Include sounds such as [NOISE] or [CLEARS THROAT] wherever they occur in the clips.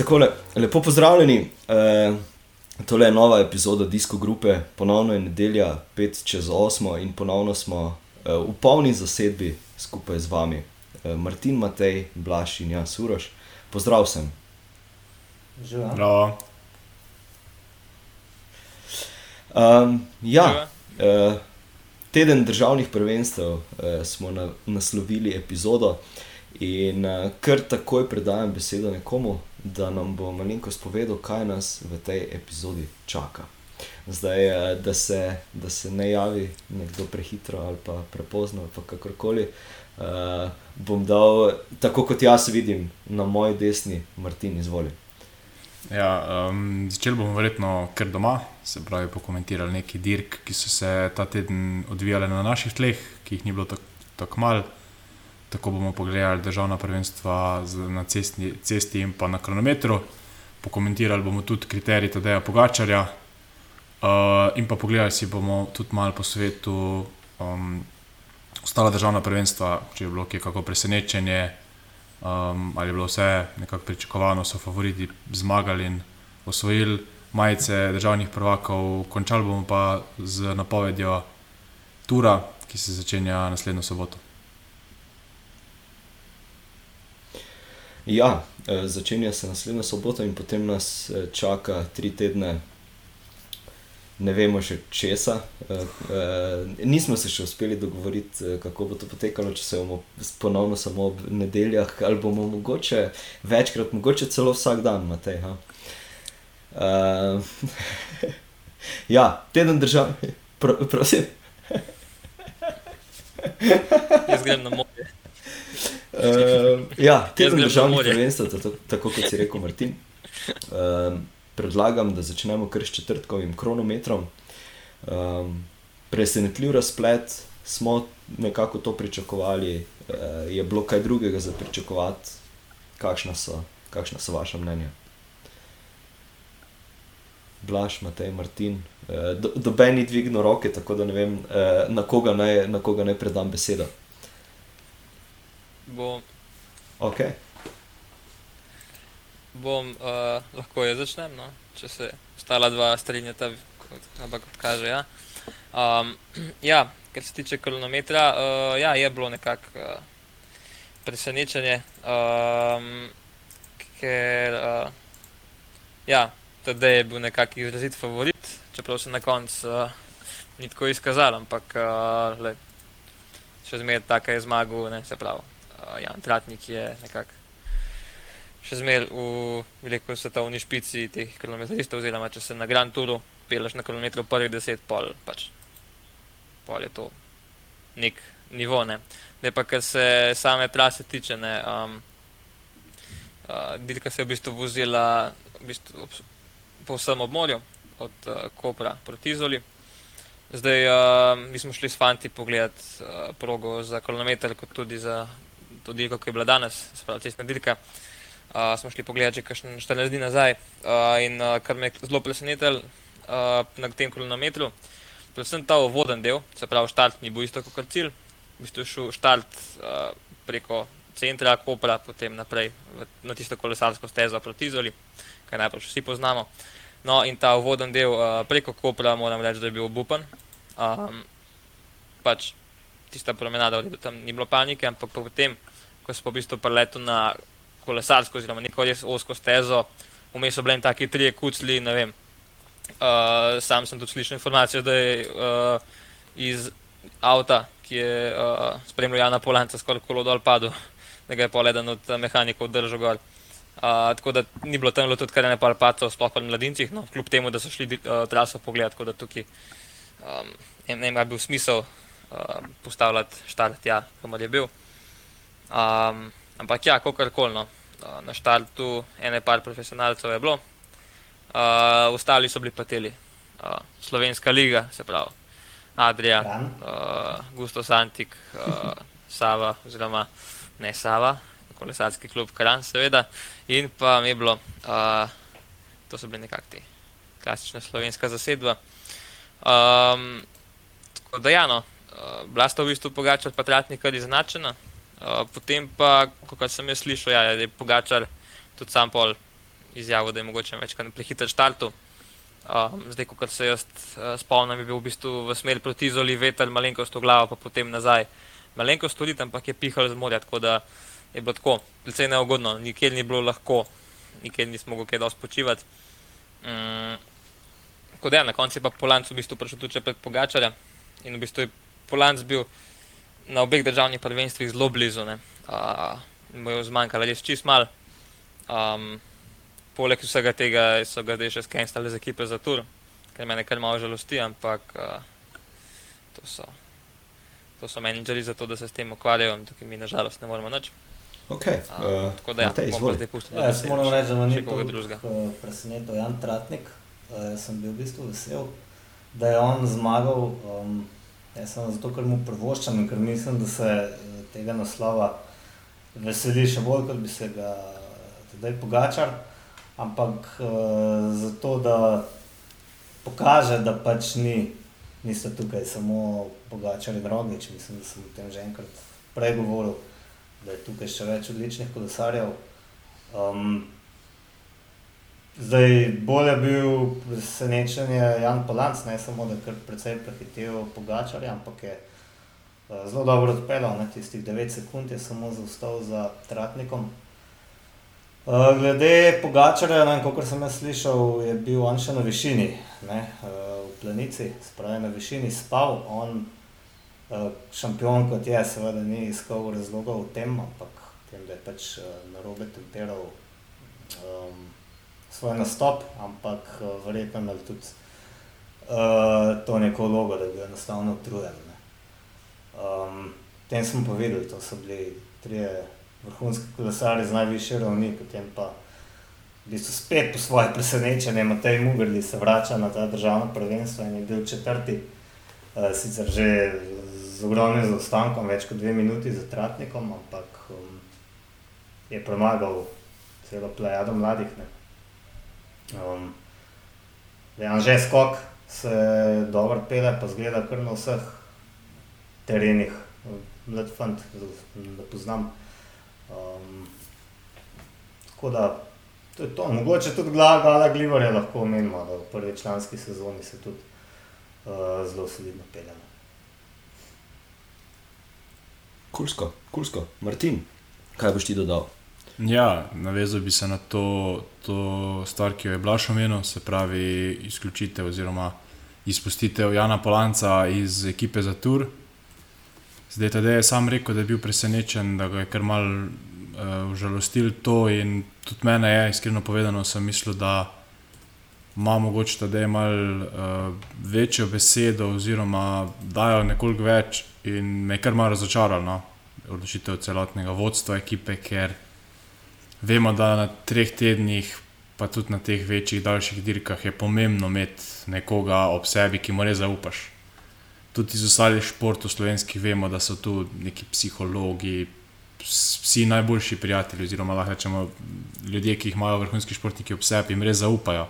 Takole, lepo pozdravljeni. Uh, tole je nova epizoda Disko Grupe, ponovno je nedelja, 5 čez 8 in ponovno smo uh, v polni zasedbi skupaj z vami. Uh, Martin, Matej, Blaž in jaz, Uroš. Pozdrav sem. Živijo. Um, ja, uh, teden državnih prvenstev uh, smo na, naslovili epizodo in uh, kar takoj predajam besedo nekomu, da nam bo malenkost povedal, kaj nas v tej epizodi čaka. Zdaj, uh, da, se, da se ne javi nekdo prehitro ali pa prepozno, ali kakorkoli. Uh, bom dal, tako kot jaz vidim, na moji desni, Martin, izvoli. Ja, um, začeli bomo verjetno kar doma, se pravi, pokomentirali nekaj dirk, ki so se ta teden odvijale na naših tleh, ki jih ni bilo tako tak malo. Tako bomo pogledali državna prvenstva na cestni, cesti in pa na kronometru. Pokomentirali bomo tudi kriterije Tadeja Pogačarja uh, in pa pogledali si bomo tudi malo po svetu um, ostala državna prvenstva, če je bilo kje kako presenečenje, um, ali je bilo vse nekako pričakovano, so favoriti zmagali in osvojili majice državnih prvakov. Končali bomo pa z napovedjo Tura, ki se začenja naslednjo soboto. Ja, eh, začenja se naslednjo soboto in potem nas eh, čaka tri tedne ne vemo še česa. Uh, nismo se še uspeli dogovoriti, kako bo to potekalo, če se bomo ponovno samo ob nedeljah ali bomo mogoče večkrat, mogoče celo vsak dan, Matej. Uh, [LAUGHS] ja, teden držav, [LAUGHS] Pro, prosim. Jaz grem na morje. Uh, ja, teden državnih prvenstv, tako kot si rekel, Martin. Uh, predlagam, da začnemo kar s četrtkovim kronometrom. Um, presenetljiv razplet, smo nekako to pričakovali, uh, je bilo kaj drugega za pričakovati, kakšna so, kakšna so vaša mnenja. Blaž, Matej, Martin, uh, do, doben je dvignil roke, tako da ne vem, uh, na, koga naj, na koga naj predam besedo. Bom. Okay bom uh, lahko jaz začnem, no? če se ostala dva strinjata, kot, kot kaže. Ja. Um, [CLEARS THROAT] ja, kar se tiče kilometra, uh, ja, je bilo nekako uh, presenečenje, um, ker uh, ja, tudi je bil nekako izrazit favorit, čeprav se na koncu uh, ni tako izkazal, ampak uh, le, še zmeraj tako je zmagal, ne se pravi. Uh, Jan Tratnik je nekako še zmeraj v veliko svetovni špici teh kilometristov, oziroma če se na Grand Touru peleš na kilometru prvih deset, pol, pač, pol je to nek nivo. Ne. Ne pa, kar se same trase tiče, ne, um, uh, dirka se je v bistvu vozila v bistvu ob, po vsem obmorju, od uh, Kopra proti Izoli. Zdaj, uh, mi smo šli s fanti pogledat uh, progo za kilometr, kot tudi za to dirko, ki je bila danes, se pravi, cestna dirka. Uh, smo šli pogledat že kakšne 14 dni nazaj uh, in uh, kar me je zelo presenetilo uh, na tem kilometru, predvsem ta voden del, se pravi, štart ni bil isto kot cilj, v bistvu šel štart uh, preko centra Kopra, potem naprej v, na tisto kolesarsko stezo proti Izoli, kaj najprej vsi poznamo. No, in ta voden del uh, preko Kopra, moram reči, da je bil obupen. Um, pač tista promenada, tam ni bilo panike, ampak potem, ko smo v bistvu preletu na kolesarsko, oziroma neko res osko stezo, vmes so bili taki trije kucli. Uh, sam sem tudi slišal informacijo, da je uh, iz avta, ki je uh, spremljal Jana Polanca, skoraj kolo dol padel, [LAUGHS] da ga je pol eden od mehanikov držal gor. Uh, tako da ni bilo tam tudi kar nekaj palpacov, sploh pa mladincih, no, kljub temu, da so šli uh, traso pogledati, tako da tukaj um, ne vem, ali bi bil smisel uh, postavljati štart tja, kamor je bil. Um, ampak ja, kako koli. No na štartu ene par profesionalcev je bilo, uh, ostali so bili pateli. Uh, Slovenska liga, se pravi, Adrija, uh, Gusto Santik, uh, Sava, oziroma ne Sava, kolesarski klub Kran, seveda, in pa mi bilo, uh, to so bili nekakšni klasična slovenska zasedba. Um, tako da, ja, no, uh, bila sta v bistvu pogača, pa tratnika izenačena. Uh, potem pa, kot sem jaz slišal, ja, je Pogačar tudi sam pol izjavil, da je mogoče večkrat prehiter štartu. Um, zdaj, ko se jaz uh, spomnim, je bil v bistvu v smer proti Zoli, veter, malenkost v glavo, pa potem nazaj. Malenkost tudi ampak je pihal z morja, tako da je bilo tako, precej neugodno, nikjer ni bilo lahko, nikjer nismo mogli kaj dosti počivati. Um, tako da je na koncu pa Polanc v bistvu prišel tudi pred Pogačarja in v bistvu je Polanc bil na obeh državnih prvenstvih zelo blizu, ne. Uh, mu je zmanjkalo res čist mal. Um, poleg vsega tega so ga zdaj še skenstali z ekipe za tur, kar me nekaj malo žalosti, ampak uh, to so. To so menedžeri za to, da se s tem ukvarjajo, in tukaj mi nažalost ne moremo nič. Okay, uh, tako da, ja, Matej, bom zdaj pustil, Ja, jaz moram reči, da me ni koga drugega. eh, presenetil Jan Tratnik. Eh, Jaz sem bil v bistvu vesel, da je on zmagal. Um, jaz sem zato, ker mu prvoščam in ker mislim, da se eh, tega naslova veseli še bolj, kot bi se ga tedaj pogačal. Ampak uh, zato, da pokaže, da pač ni, niste tukaj samo pogačali drogič. Mislim, da sem o tem že enkrat prej govoril, da je tukaj še več odličnih kolesarjev. Um, zdaj, bolj je bil presenečen je Jan Polanc, ne samo da je precej prehitel Pogačarja, ampak je uh, zelo dobro odpeljal, ne, tistih 9 sekund je samo zaostal za Tratnikom. Uh, glede Pogačarja, kot sem jaz slišal, je bil on še na višini, ne, uh, v planici, spravi na višini spal, on šampion kot je, seveda ni iskal razlogov v tem, ampak tem, da je pač narobe temperal um, svoj nastop, ampak uh, verjetno imel tudi uh, to neko vlogo, da je bil enostavno utrujen. ne. Um, tem smo povedali, to so bili trije vrhunski kolesari z najvišje ravni, potem pa v bistvu spet po svoje presenečenje Matej Mugrli se vrača na ta državna prvenstva in je bil četrti, uh, sicer že z ogromnim zaostankom, več kot dve minuti za Tratnikom, ampak um, je premagal celo plejado mladih. Ne. Um, že skok se dobro pele, pa zgleda kar na vseh terenih. Mlad fant, da poznam. Um, tako da, to je to. Mogoče tudi Gla- Gala Glivorja lahko omenimo, da v prvi članski sezoni se tudi uh, zelo solidno pelje. Kulsko, kulsko. Martin, kaj boš ti dodal? Ja, navezal bi se na to, to stvar, ki jo je Blaž omenil, se pravi izključitev oziroma izpustitev Jana Polanca iz ekipe za Tur. Zdaj, tedaj je sam rekel, da je bil presenečen, da ga je kar mal uh, užalostil to in tudi mene je, iskreno povedano, sem mislil, da ima mogoče tedaj mal uh, večjo besedo oziroma dajo nekoliko več in me je kar mal razočaralo, no, odločitev celotnega vodstva ekipe, ker Vemo, da na treh tednih, pa tudi na teh večjih, daljših dirkah je pomembno imeti nekoga ob sebi, ki mu res zaupaš. Tudi iz ostalih športov slovenskih vemo, da so tu neki psihologi, ps- vsi najboljši prijatelji, oziroma lahko rečemo ljudje, ki jih imajo vrhunski športniki ob sebi in res zaupajo.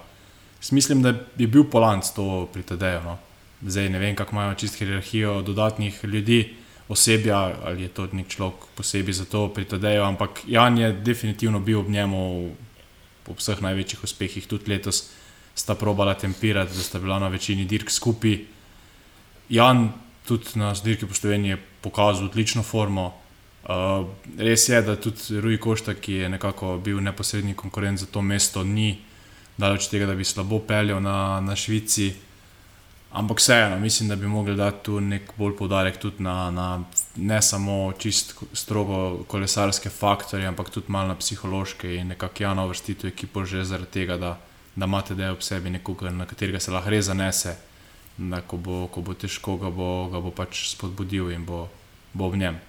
Mislim, da je bil Polanc to pri TD-ju. No. Zdaj ne vem, kako imajo čist hierarhijo dodatnih ljudi, osebja ali je to nek človek posebej za to pri TD-ju, ampak Jan je definitivno bil ob njemu ob vseh največjih uspehih, tudi letos sta probala tempirati, da sta bila na večini dirk skupaj. Jan tudi na dirki po Sloveniji je pokazal odlično formo. Uh, res je, da tudi Rui Košta, ki je nekako bil neposredni konkurent za to mesto, ni daleč tega, da bi slabo peljal na, na Švici. Ampak vseeno, mislim, da bi mogli dati tu nek bolj poudarek tudi na, na ne samo čist strogo kolesarske faktorje, ampak tudi malo na psihološke in nekako Jana uvrstiti v ekipo že zaradi tega, da, da imate da ob sebi nekoga, na katerega se lahko res zanese, da ko bo, ko bo težko, ga bo, ga bo pač spodbudil in bo, bo ob njem.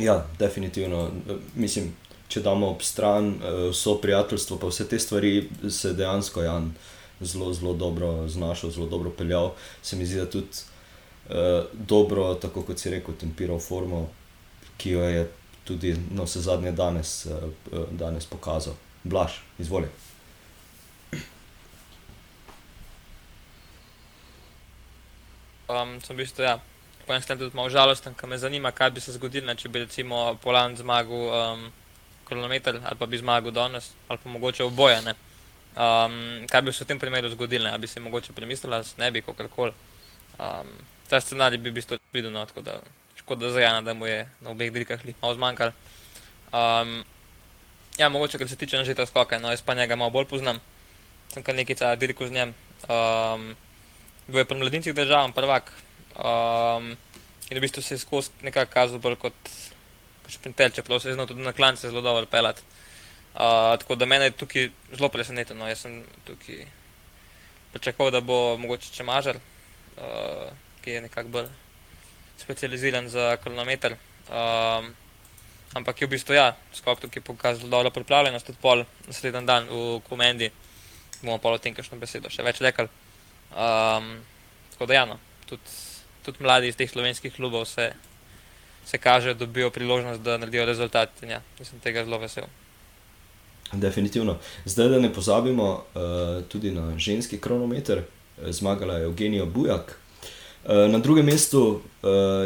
Ja, definitivno. Mislim, če damo ob stran eh, vso prijateljstvo, pa vse te stvari, se dejansko Jan zelo, zelo dobro znašel, zelo dobro peljal. Se mi zdi, da tudi eh, dobro, tako kot si rekel, tempiral formo, ki jo je tudi na vse zadnje danes, eh, eh, danes pokazal. Blaž, izvoli. Um, sem v bistvu, ja, po enem strani tudi malo žalosten, ker me zanima, kaj bi se zgodilo, če bi recimo Polan zmagal um, kilometer ali pa bi zmagal danes, ali pa mogoče oboje. Um, kaj bi se v tem primeru zgodilo, ali bi se mogoče premislili, ali ne bi kakorkoli. Um, ta scenarij bi bil videl, no, tako da škoda za Jana, da mu je na obeh dirkah malo zmanjkalo. Um, ja, mogoče, kar se tiče nažeta skoka, no, jaz pa njega malo bolj poznam, sem kar nekaj časa dirkal z njim. Um, bil je pri mladincih državam prvak. Um, in v bistvu se je skozi nekako kazal bolj kot šprinter, čeprav se je znal tudi na klance zelo dobro pelati. Uh, tako da mene je tukaj zelo presenetilo. No. Jaz sem tukaj pričakoval, da bo mogoče če mažar, uh, ki je nekako bolj specializiran za kronometer. Um, ampak je v bistvu ja, skok tukaj pokazal dobro pripravljenost, tudi pol naslednji dan v komendi. bomo pa o tem kakšno besedo še več rekli. Um, tako da ja, no, tudi, tudi mladi iz teh slovenskih klubov se, se kaže, da dobijo priložnost, da naredijo rezultat. Ja, sem tega zelo vesel. Definitivno. Zdaj, da ne pozabimo uh, tudi na ženski kronometer, zmagala je Eugenija Bujak. Uh, na drugem mestu uh,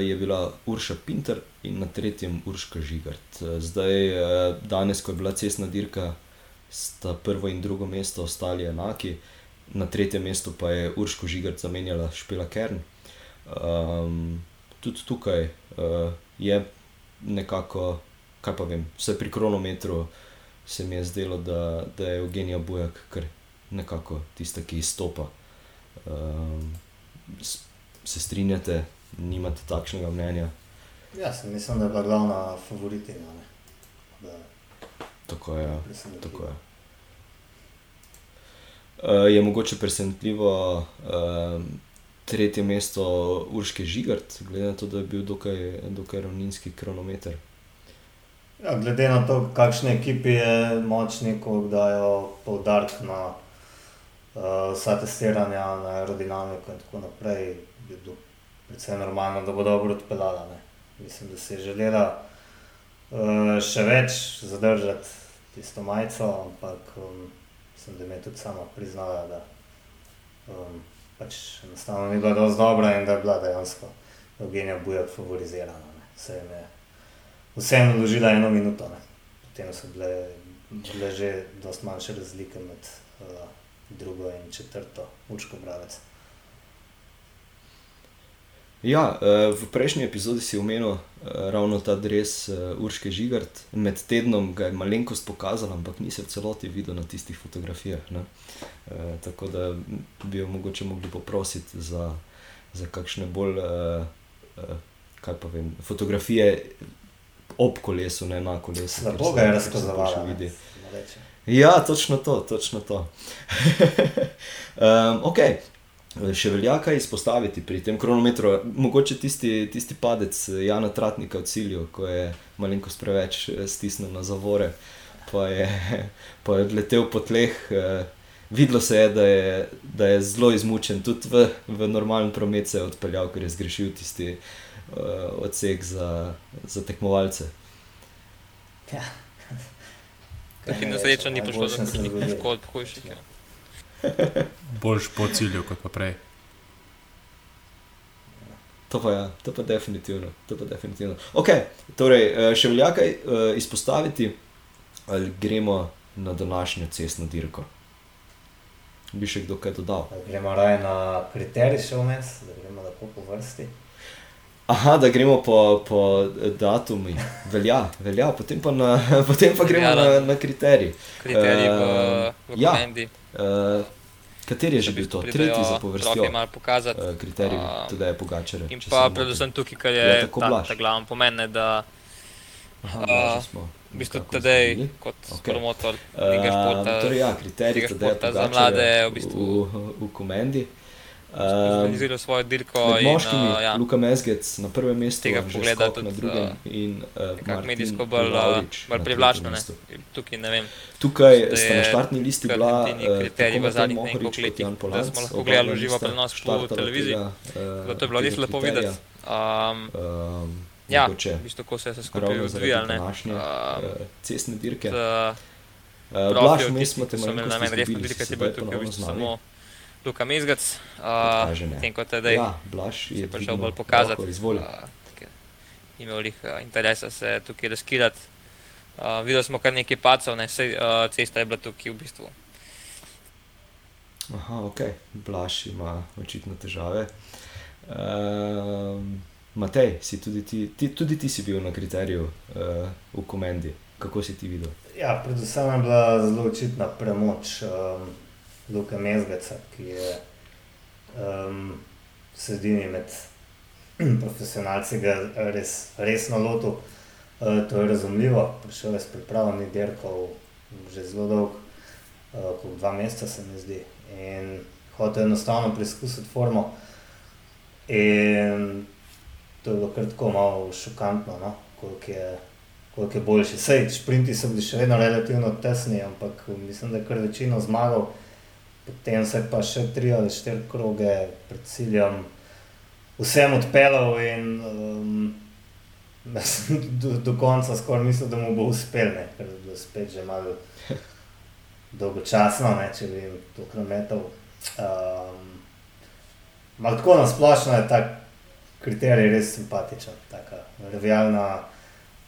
je bila Urša Pinter in na tretjem Urška Žigart. Zdaj, uh, danes, ko je bila cestna dirka, sta prvo in drugo mesto ostali enaki, na tretjem mestu pa je Urško Žigart zamenjala Špela Kern. Um, tudi tukaj uh, je nekako, kaj pa vem, vse pri kronometru se mi je zdelo, da, da je Eugenija Bujak kar nekako tista, ki izstopa. Um, se strinjate, nimate takšnega mnenja? Ja, mislim, da je bila glavna favoritinja. Tako je. Ja. Tako je. Uh, je mogoče presenetljivo uh, tretje mesto Urške Žigart, glede na to, da je bil dokaj, dokaj ravninski kronometer. Ja, glede na to, kakšne ekipe je močni, ko dajo poudarek na uh, vsa testiranja, na aerodinamiko in tako naprej, je bilo predvsem normalno, da bo dobro odpeljala. Ne. Mislim, da se je želela uh, še več zadržati tisto majico, ampak um, mislim, da mi je tudi sama priznala, da um, pač enostavno ni bila dovolj dobra in da je bila dejansko Evgenija Bujak favorizirana vseeno vložila eno minuto. Ne. Potem so bile, bile že precej manjše razlike med uh, drugo in četrto, Učko Bravec. Ja, eh, v prejšnji epizodi si omenil eh, ravno ta dres Urške Žigart. Med tednom ga je malenkost pokazal, ampak ni se v celoti videl na tistih fotografijah. Ne? Tako da bi jo mogoče mogli poprositi za, za kakšne bolj, kaj pa vem, fotografije ob kolesu, ne na kolesu. Slabo ga je razkazovala. Ja, točno to, točno to. [LAUGHS] um, ok. Še velja kaj izpostaviti pri tem kronometru, mogoče tisti, tisti padec Jana Tratnika v cilju, ko je malenkost preveč eh, stisnil na zavore, pa je, [LAUGHS] pa je letel po tleh. Eh, videlo se je, da je, da je zelo izmučen, tudi v, v normalnem prometu se je odpeljal, ker je zgrešil tisti uh, odsek za, za tekmovalce. Ja. Kaj na srečo ni prišlo do nekih škod, hujših. Ja. Boljš po cilju kot pa prej. To pa je, ja, to pa definitivno. To pa definitivno. Ok, torej, eh, še velja kaj uh, izpostaviti, ali gremo na današnjo cestno dirko. Bi še kdo kaj dodal? Gremo raje na kriterij, še vmes, da gremo lahko po vrsti. Aha, da gremo po, po datumu, velja, velja, potem pa, na, [LAUGHS] potem pa gremo na, na kriterij. Kriterij v, v uh, ja, uh, kateri je že bil to? Tretji za povrstjo. Uh, kriterij, uh, tudi je pogačer. In pa predvsem tukaj, kar je, je ta, ta glaven pomen, da Aha, uh, v bistvu tedej kot okay. promotor tega športa. Uh, torej ja, kriterij za mlade v, bistvu. v, v komendi. Organiziral svojo dirko. Med moškimi, in, uh, ja. Luka Mezgec na prvem mestu, tega pogleda tudi na drugem. In uh, medijsko bolj, uh, bolj privlačno. Tukaj, Tukaj sta na štartni listi bila kriteriji v zadnjih nekaj letih, da smo lahko gledali živo prenos po televiziji. Uh, to je bilo res lepo videti. Um, um, ja, v bistvu, ko se je vse skupaj odvijalo. Um, cestne dirke. Prav, mi smo te imeli na meni resno dirke, ki je bil tukaj v bistvu samo. Luka Mezgac, tem kot je zdaj. Ja, Blaž je prišel bolj pokazati. Uh, imel jih uh, interesa se tukaj razkirati. Uh, videli smo kar nekaj pacov, ne, Sej, uh, cesta je bila tukaj v bistvu. Aha, ok, Blaž ima očitno težave. Uh, Matej, si tudi, ti, ti, tudi ti si bil na kriteriju uh, v komendi. Kako si ti videl? Ja, predvsem je bila zelo očitna premoč um, Luka Mezgeca, ki je um, sredini med [CLEARS THROAT] profesionalci, ga res, resno lotil. Uh, to je razumljivo, prišel je s pripravo, dirkal že zelo dolg, uh, kot dva meseca se mi zdi. In hotel enostavno preizkusiti formo. In to je bilo kar tako malo šokantno, no? koliko je koliko je boljši. Sej, šprinti so bili še vedno relativno tesni, ampak mislim, da je kar večino zmagal. Potem se pa še tri ali štiri kroge pred ciljem vsem odpeljal in um, [LAUGHS] do, do konca skoraj mislil, da mu bo uspel, ne? ker je bilo spet že malo dolgočasno, ne? če bi jim to krometal. Um, malo tako nasplošno je ta kriterij res simpatičen, taka revijalna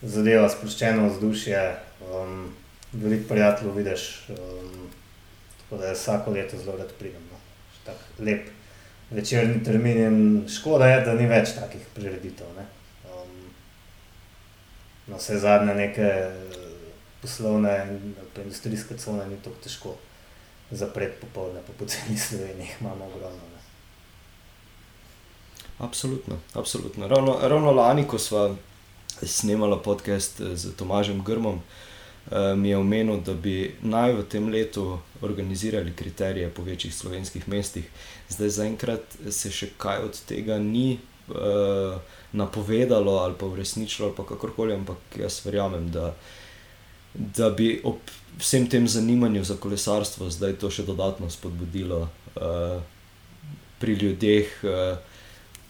zadeva, sproščeno vzdušje, um, veliko prijateljev vidiš. Um, tako da vsako leto zelo rad pridem. No. Tako lep večerni termin in škoda je, da ni več takih prireditev. Ne. Um, no, vse zadnje neke poslovne in industrijske cone ni tako težko zapreti popoldne, po poceni Sloveniji imamo ogromno. Ne. Absolutno, absolutno. Ravno, ravno lani, ko smo snemala podcast eh, z Tomažem Grmom, eh, mi je omenil, da bi naj v tem letu organizirali kriterije po večjih slovenskih mestih. Zdaj, zaenkrat se še kaj od tega ni uh, napovedalo ali pa uresničilo, ali kakorkoli, ampak jaz verjamem, da, da bi ob vsem tem zanimanju za kolesarstvo zdaj to še dodatno spodbudilo uh, pri ljudeh. Uh,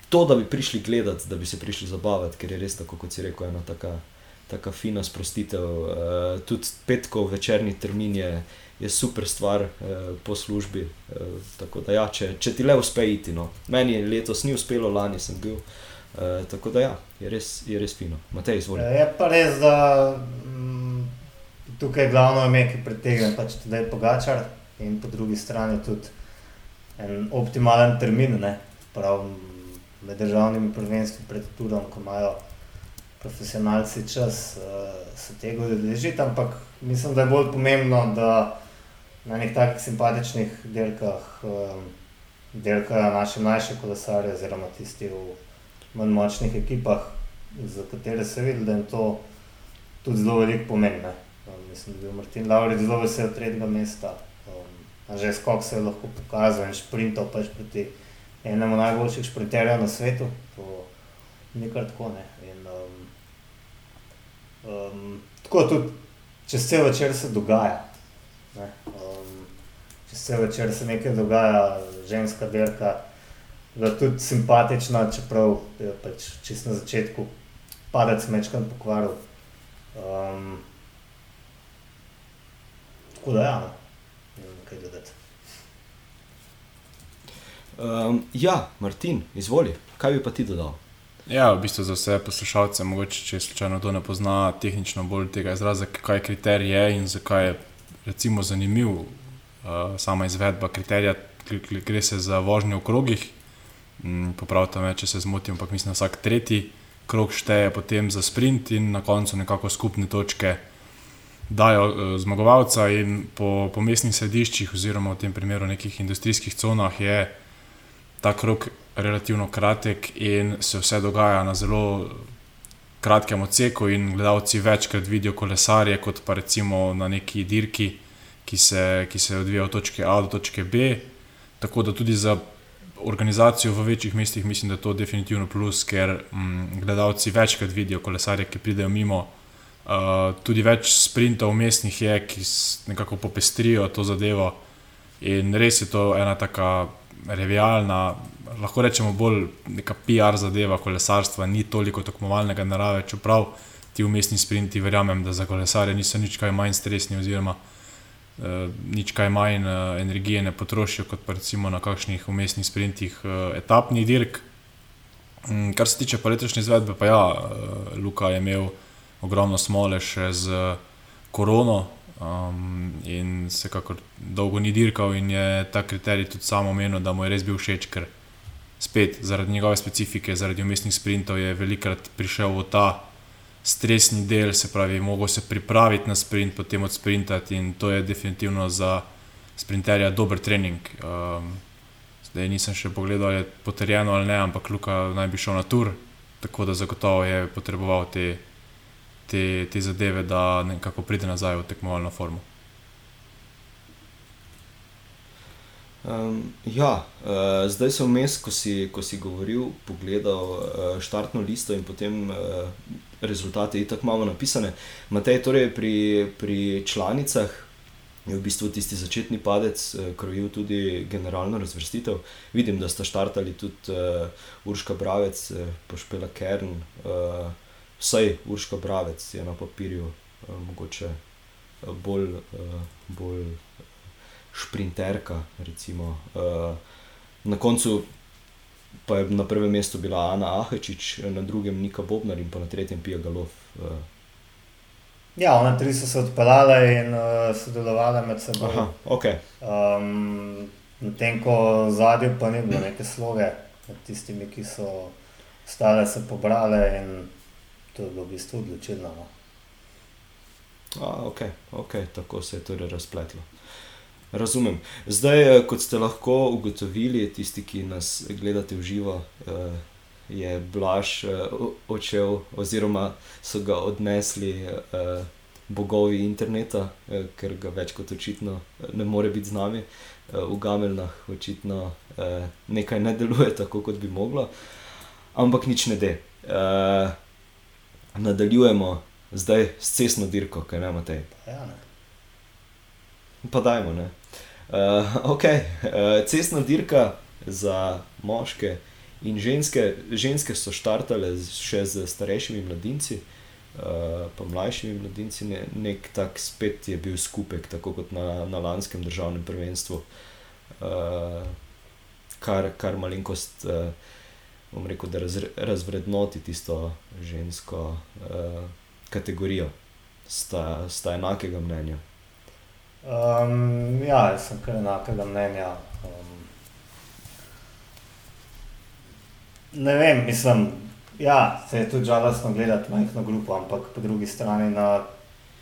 to, da bi prišli gledati, da bi se prišli zabavati, ker je res tako, kot si rekel, ena taka, taka fina sprostitev. Uh, tudi petkov večerni termin je, je super stvar uh, po službi. Uh, tako da, ja, če, če ti le uspe iti, no. meni je letos ni uspelo, lani sem bil. Uh, tako da, ja, je res, je res fino. Matej, izvoli. Je pa res, da mm, tukaj je glavno ime, ki pritegne, pač tudi pogačar in po drugi strani tudi en optimalen termin. Prav, med državnimi prvenstvi pred Turom, ko imajo profesionalci čas, uh, se tega udeležiti. Ampak mislim, da je bolj pomembno, da na nekih takih simpatičnih dirkah um, dirkajo naše mlajše kolesare, oziroma tisti v manj močnih ekipah, za katere se vidi, da jim to tudi zelo veliko pomeni. Um, mislim, da je bil Martin Lauric zelo vesel tretjega mesta. Um, že skok se je lahko pokazal in šprintov pač proti enemu najboljših šprinterjev na svetu, to ni kar tako. Ne. Um, tako tudi čez cel večer se dogaja. Ne. Um, čez cel večer se nekaj dogaja, ženska delka, da tudi simpatična, čeprav je pač čist na začetku padec mečkan pokvaril. Um, tako da ja, no. ne vem kaj dodati. Um, ja, Martin, izvoli, kaj bi pa ti dodal? Ja, v bistvu za vse poslušalce, mogoče če slučajno to ne pozna tehnično bolj tega izraza, kaj kriterij je in zakaj je recimo zanimiv uh, sama izvedba kriterija, gre se za vožnjo v krogih. Mm, Popravite me, če se zmotim, ampak mislim, da vsak tretji krog šteje potem za sprint in na koncu nekako skupne točke dajo uh, zmagovalca in po, po mestnih središčih oziroma v tem primeru nekih industrijskih conah je ta krok relativno kratek in se vse dogaja na zelo kratkem odseku, in gledalci večkrat vidijo kolesarje, kot pa recimo na neki dirki, ki se, ki se odvija od točke A do točke B. Tako da tudi za organizacijo v večjih mestih mislim, da je to definitivno plus, ker mm, gledalci večkrat vidijo kolesarje, ki pridejo mimo. Uh, tudi več sprintov mestnih je, ki nekako popestrijo to zadevo. In res je to ena taka revijalna, lahko rečemo bolj neka PR zadeva kolesarstva, ni toliko tekmovalnega narave, čeprav ti umestni sprinti, verjamem, da za kolesarje niso nič kaj manj stresni, oziroma eh, nič kaj manj eh, energije ne potrošijo kot pa recimo na kakšnih umestnih sprintih eh, etapnih dirk. Mm, kar se tiče pa letošnje izvedbe, pa ja, eh, Luka je imel ogromno smole še z korono. Um, in se kako dolgo ni dirkal, in je ta kriterij tudi samo omenil, da mu je res bil všeč, ker spet zaradi njegove specifike, zaradi umestnih sprintov je velikrat prišel v ta stresni del, se pravi, mogel se pripraviti na sprint, potem odsprintati in to je definitivno za sprinterja dober trening. Um, zdaj nisem še pogledal, je potrjeno ali ne, ampak Luka naj bi šel na tur, tako da zagotovo je potreboval te, te, te zadeve, da nekako pride nazaj v tekmovalno formo. Um, ja, uh, zdaj sem vmes, ko ko si govoril, pogledal uh, štartno listo in potem uh, rezultate, ki tako imamo napisane. Matej, torej pri, pri članicah je v bistvu tisti začetni padec uh, krojil tudi generalno razvrstitev. Vidim, da sta štartali tudi uh, Urška Bravec, uh, Pošpela Kern, uh, vsaj Urška Bravec je na papirju uh, mogoče uh, bolj. Uh, bolj šprinterka. Recimo. Uh, na koncu pa je na prvem mestu bila Ana Ahečič, na drugem Nika Bobnar in pa na tretjem Pija Galov. Uh. Ja, one tri so se odpeljale in uh, sodelovale med seboj. Aha, okay. um, Medtem ko zadnji pa ni bilo neke sloge, med tistimi, ki so ostale se pobrale in to je bilo v bistvu odločilno. No. Ah, ok, ok, tako se je torej razpletlo. Razumem. Zdaj, eh, kot ste lahko ugotovili, tisti, ki nas gledate v živo, eh, je Blaž eh, odšel, oziroma so ga odnesli bogovi interneta, ker ga več kot očitno ne more biti z nami. V Gameljnah očitno nekaj ne deluje tako, kot bi moglo, ampak nič ne de. Nadaljujemo zdaj s cestno dirko, kaj ne imate. Ja, ne. Pa dajmo. Uh, okay. uh, cestna dirka za moške in ženske. Ženske so štartale še z starejšimi mladinci, uh, pa mlajšimi mladinci. Ne, nek tak spet je bil skupek, tako kot na, na lanskem državnem prvenstvu, uh, kar, kar malenkost. Uh, Bom rekel, da raz, razvrednoti tisto žensko uh, kategorijo, sta, sta enakega mnenja. Um, ja, jaz sem kar enakega mnenja. Um, ne vem, mislim, ja, se je tudi žalostno gledati majhno grupo, ampak po drugi strani na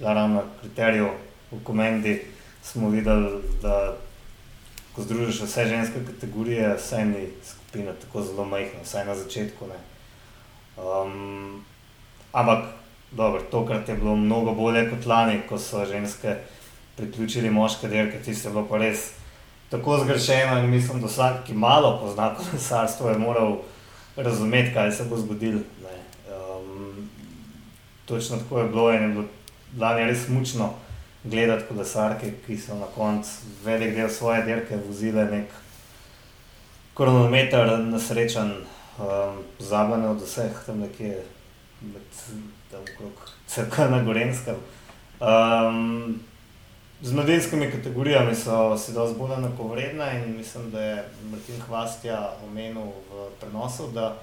ravno kriteriju v komendi smo videli, da ko združiš vse ženske kategorije, vse ni skupina tako zelo majhna, vsaj na začetku. Um, ampak dobro, tokrat je bilo mnogo bolje kot lani, ko so ženske priključili moške dirke, tiste bilo pa res tako zgrešeno in mislim, da vsak, ki malo pozna kolesarstvo, je moral razumeti, kaj se bo zgodilo. Um, točno tako je bilo in je bilo lani res mučno gledati kolesarke, ki so na koncu velik del svoje dirke vozile nek kronometer nasrečen, um, zabavne od vseh tam nekje med tam okrog crkva na Gorenskem. Um, Z mladinskimi kategorijami so se dosti bolj enakovredne in mislim, da je Martin Hvastja omenil v prenosu, da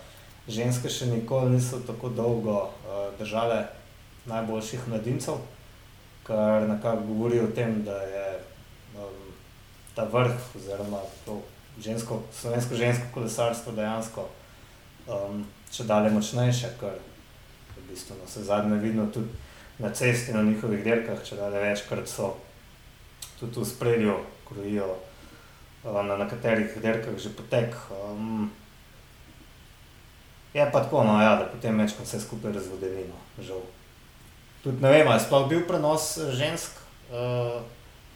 ženske še nikoli niso tako dolgo uh, držale najboljših mladincev, kar nekako govori o tem, da je um, ta vrh oziroma to žensko, slovensko žensko kolesarstvo dejansko um, še dalje močnejše, kar v bistvu na vse zadnje vidno tudi na cesti, na njihovih dirkah, če dalje večkrat so tudi v spredju, krojijo na, na katerih derkah že potek. Um, je pa tako, no, ja, da potem večkrat vse skupaj razvodenimo, žal. Tudi ne vem, ali je sploh bil prenos žensk, uh,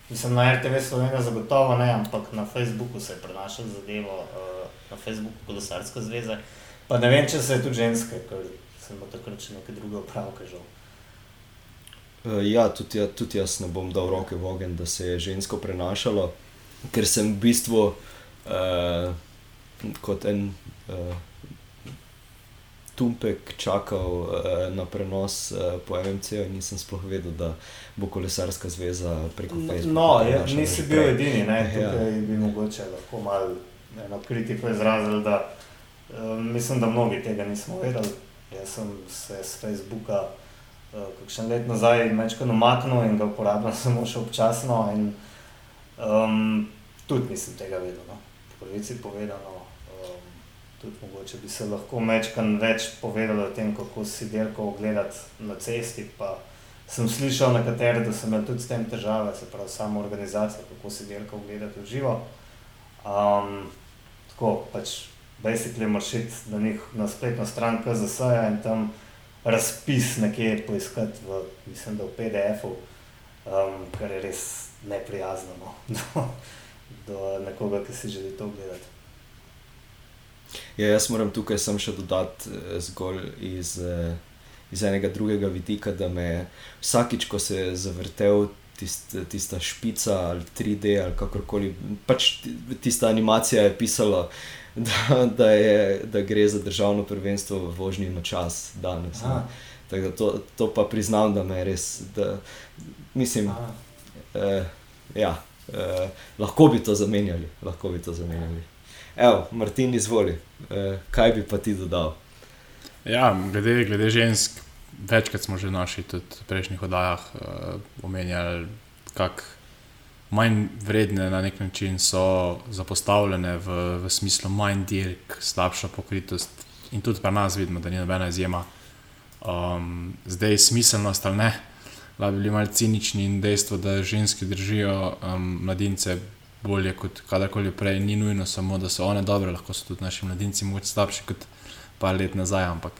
mislim na RTV Slovenija zagotovo ne, ampak na Facebooku se je prenašal zadevo, uh, na Facebooku Kolesarska zveza. Pa ne vem, če se je tudi ženske, ker sem takrat še neke druge opravke, žal. Uh, ja, tudi, tudi jaz ne bom dal roke v ogen, da se je žensko prenašalo, ker sem v bistvu uh, kot en uh, tumpek čakal uh, na prenos uh, po MMC-u in nisem sploh vedel, da bo kolesarska zveza preko Facebooka. No, ja, nisi bil prej. edini, ne, ja. tukaj ja. bi mogoče lahko malo eno kritiko izrazil, da uh, mislim, da mnogi tega nismo vedeli. Jaz sem se s Facebooka kakšen let nazaj mečko namaknil in ga uporabljam [LAUGHS] samo še občasno. In, um, tudi nisem tega vedel. No. Pravici povedano, um, tudi mogoče bi se lahko mečkan več povedal o tem, kako si delko ogledati na cesti. Sem slišal nekatere, da so imeli tudi s tem težave, se pravi, samo organizacija, kako si delko ogledati v živo. Um, tako pač, basically, moraš iti na njih na spletno stran KZS in tam razpis nekje poiskati, v, mislim, da v PDF-u, um, kar je res neprijazno no, [LAUGHS] do, do nekoga, ki si želi to gledati. Ja, jaz moram tukaj samo še dodati eh, zgolj iz, eh, iz enega drugega vidika, da me vsakič, ko se je zavrtel tist, tista špica ali 3D ali kakorkoli, pač tista animacija je pisala [LAUGHS] da, da, je, da gre za državno prvenstvo v vožnji na čas danes. To, to pa priznam, da me res. Da, mislim, eh, ja, eh, lahko bi to zamenjali. Lahko bi to zamenjali. Evo, Martin, izvoli, eh, kaj bi pa ti dodal? Ja, glede, glede žensk, večkrat smo že v prejšnjih oddajah eh, omenjali, kako manj vredne na nek način so zapostavljene v, v smislu manj dirk, slabša pokritost. In tudi pri nas vidimo, da ni nobena izjema. Um, zdaj je smiselnost ali ne, da bi bili malce cinični in dejstvo, da ženski držijo um, mladince bolje kot kadarkoli prej, ni nujno samo, da so one dobre, lahko so tudi naši mladinci mogoče slabši kot par let nazaj, ampak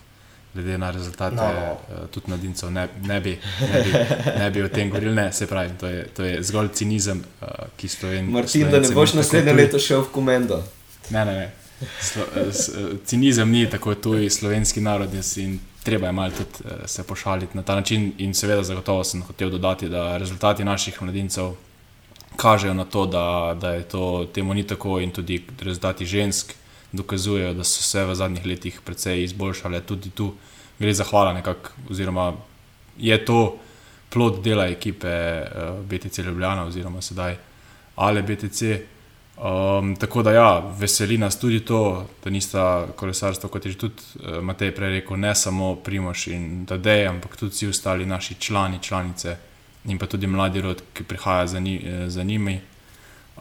glede na rezultate, no. uh, tudi mladincev, ne, ne, bi, ne, bi, ne bi o tem govorili. Ne, se pravi, to je, to je zgolj cinizem, uh, ki stoji. Martin, da ne boš naslednje leto šel v komendo. Ne, ne, ne. Slo, s, cinizem ni tako tuji slovenski narod in treba je malo tudi uh, se pošaliti na ta način. In seveda, zagotovo sem hotel dodati, da rezultati naših mladincev kažejo na to, da, da je to temu ni tako in tudi rezultati žensk dokazujejo, da so se v zadnjih letih precej izboljšale. Tudi tu gre za hvala, nekak, oziroma je to plod dela ekipe uh, eh, BTC Ljubljana, oziroma sedaj ali BTC. Um, tako da, ja, veseli nas tudi to, da nista kolesarstvo, kot je že tudi uh, Matej prej rekel, ne samo Primoš in Tadej, ampak tudi vsi ostali naši člani, članice in pa tudi mladi rod, ki prihaja za, ni, eh, za njimi.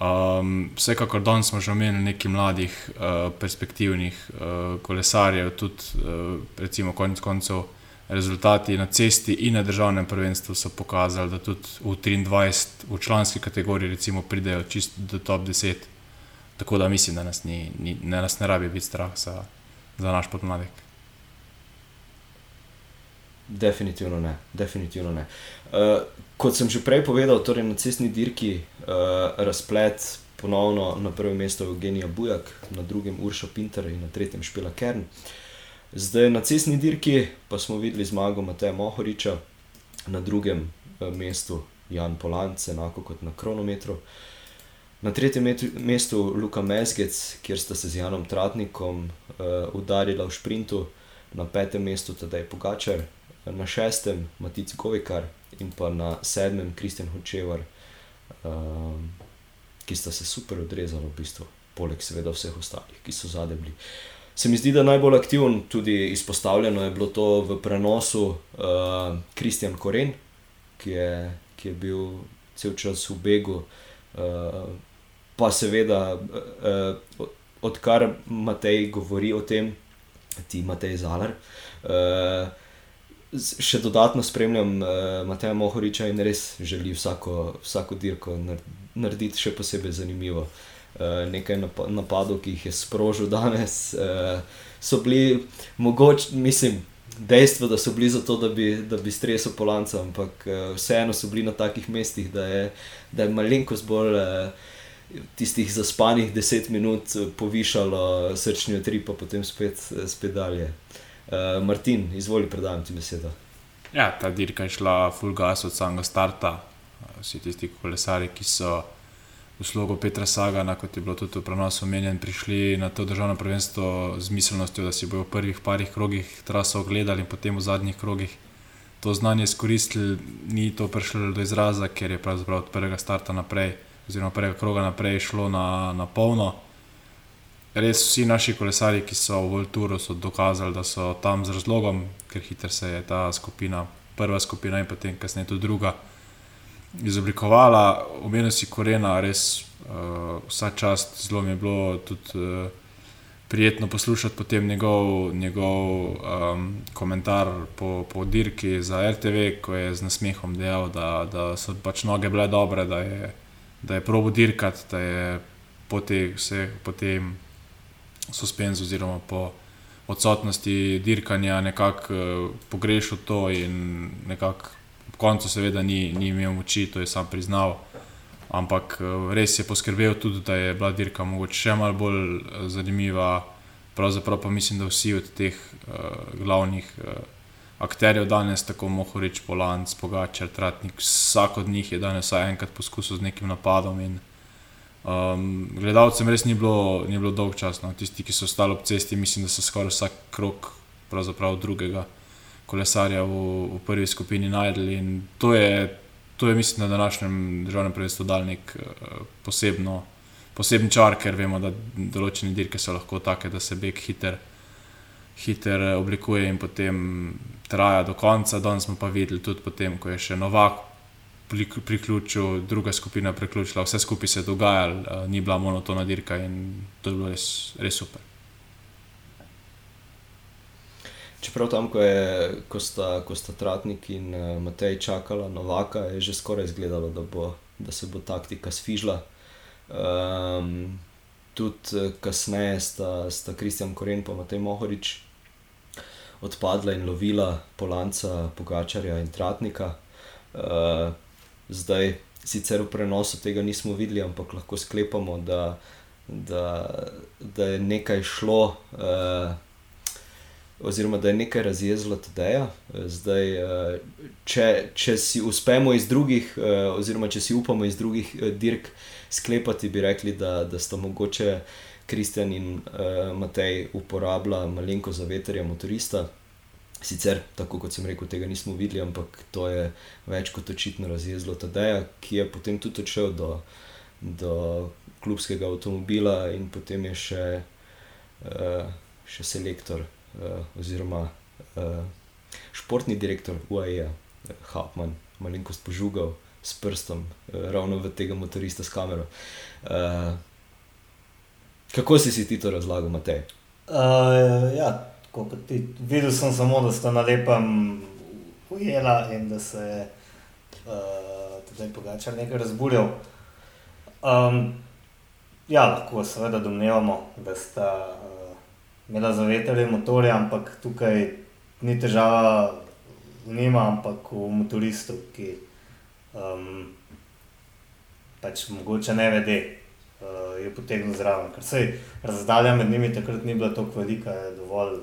Um, vsekakor danes smo že omenili nekaj mladih, uh, perspektivnih uh, kolesarjev, tudi uh, recimo konec koncev rezultati na cesti in na državnem prvenstvu so pokazali, da tudi v 23 v članski kategoriji recimo pridejo čist do top 10. Tako da mislim, da nas, ni, ni, ne, nas ne rabi biti strah za, za naš podmladek. Definitivno ne. Definitivno ne. Uh, kot sem že prej povedal, torej na cestni dirki uh, razplet ponovno na prvem mestu Evgenija Bujak, na drugem Urša Pinter in na tretjem Špila Kern. Zdaj na cestni dirki pa smo videli zmago Mateja Mohoriča, na drugem uh, mestu Jan Polanc, enako kot na kronometru. Na tretjem mestu Luka Mezgec, kjer sta se z Janom Tratnikom uh, udarila v sprintu, na petem mestu Tadej Pogačar, na šestem Matic Govikar in pa na sedmem Kristjan Hočevar, um, ki sta se super odrezali, v bistvu, poleg seveda vseh ostalih, ki so zadebli. Se mi zdi, da najbolj aktiven, tudi izpostavljeno je bilo to v prenosu Kristjan uh, Koren, ki je, ki je bil cel čas v begu, uh, pa seveda, uh, odkar Matej govori o tem, ti Matej Zalar. Uh, še dodatno spremljam uh, Mateja Mohoriča in res želi vsako, vsako dirko narediti še posebej zanimivo. Uh, nekaj napadov, ki jih je sprožil danes, uh, so bili mogoče, mislim, dejstvo, da so bili zato, da bi, da bi stresel po lancu, ampak uh, vseeno so bili na takih mestih, da je, da je malenkost bolj. Uh, Tistih zaspanih deset minut povišalo srčni utrip, pa potem spet, spet dalje. Uh, Martin, izvoli, predajam ti besedo. Ja, ta dirka je šla full gas od samega starta. Vsi tisti kolesari, ki so v slogu Petra Sagana, kot je bilo tudi v prenosu omenjen, prišli na to državno prvenstvo z miselnostjo, da si bodo v prvih parih krogih traso ogledali in potem v zadnjih krogih to znanje izkoristili. Ni to prišlo do izraza, ker je pravzaprav od prvega starta naprej, oziroma prvega kroga naprej šlo na, na polno res vsi naši kolesari, ki so v Vulturu, so dokazali, da so tam z razlogom, ker hitro se je ta skupina prva skupina in potem kasneje tudi druga izoblikovala. Omenil si Korena, res uh, vsa čast, zelo mi je bilo tudi uh, prijetno poslušati potem njegov, njegov um, komentar po, po dirki za RTV, ko je z nasmehom dejal, da, da so pač noge bile dobre, da je, da je probo dirkati, da je po, te, vse, po tem suspenzu oziroma po odsotnosti dirkanja nekako uh, pogrešal to in nekako ob koncu seveda ni, ni imel moči, to je sam priznal. Ampak uh, res je poskrbel tudi, da je bila dirka mogoče še malo bolj uh, zanimiva. Pravzaprav pa mislim, da vsi od teh uh, glavnih uh, akterjev danes, tako Mohorič, Polanc, Pogačar, Tratnik, vsak od njih je danes vsaj enkrat poskusil z nekim napadom in uh, Um, gledalcem res ni bilo, ni bilo dolg čas, no. tisti, ki so ostali ob cesti, mislim, da so skoraj vsak krok drugega kolesarja v, v prvi skupini najdeli. In to je, to je, mislim, na današnjem državnem prvenstvu dal nek uh, posebno, poseben čar, ker vemo, da določene dirke so lahko take, da se beg hiter, hiter oblikuje in potem traja do konca. Danes smo pa videli tudi potem, ko je še Novak priključil, druga skupina priključila, vse skupaj se je dogajalo, ni bila monotona dirka in to je bilo res, res super. Čeprav tam, ko, je, ko, sta, ko sta Tratnik in uh, Matej čakala Novaka, je že skoraj izgledalo, da, bo, da se bo taktika sfižila. Um, tudi kasneje sta, sta Kristjan Koren in Matej Mohorič odpadla in lovila Polanca, Pogačarja in Tratnika. Uh, Zdaj, sicer v prenosu tega nismo videli, ampak lahko sklepamo, da, da, da je nekaj šlo, uh, oziroma da je nekaj razjezilo TD-ja. Zdaj, uh, če, če si uspemo iz drugih, uh, oziroma če si upamo iz drugih uh, dirk sklepati, bi rekli, da, da sta mogoče Kristjan in uh, Matej uporabljala malenko za veterja motorista. Sicer, tako kot sem rekel, tega nismo videli, ampak to je več kot očitno razjezlo Tadeja, ki je potem tudi odšel do, do klubskega avtomobila in potem je še, uh, še selektor uh, oziroma uh, športni direktor UAE, Hapman, malenkost požugal s prstom, uh, ravno v tega motorista s kamero. Uh, kako si si ti to razlagal, Matej? Uh, ja kot ti. Videl sem samo, da sta na lepem ujela in da se je uh, tudi pogačar nekaj razburjal. Um, ja, lahko seveda domnevamo, da sta uh, imela za veter motorje, ampak tukaj ni težava v njima, ampak v motoristu, ki um, pač mogoče ne vede. Uh, je potegnil zraven, ker se razdalja med njimi takrat ni bila tako velika, je dovolj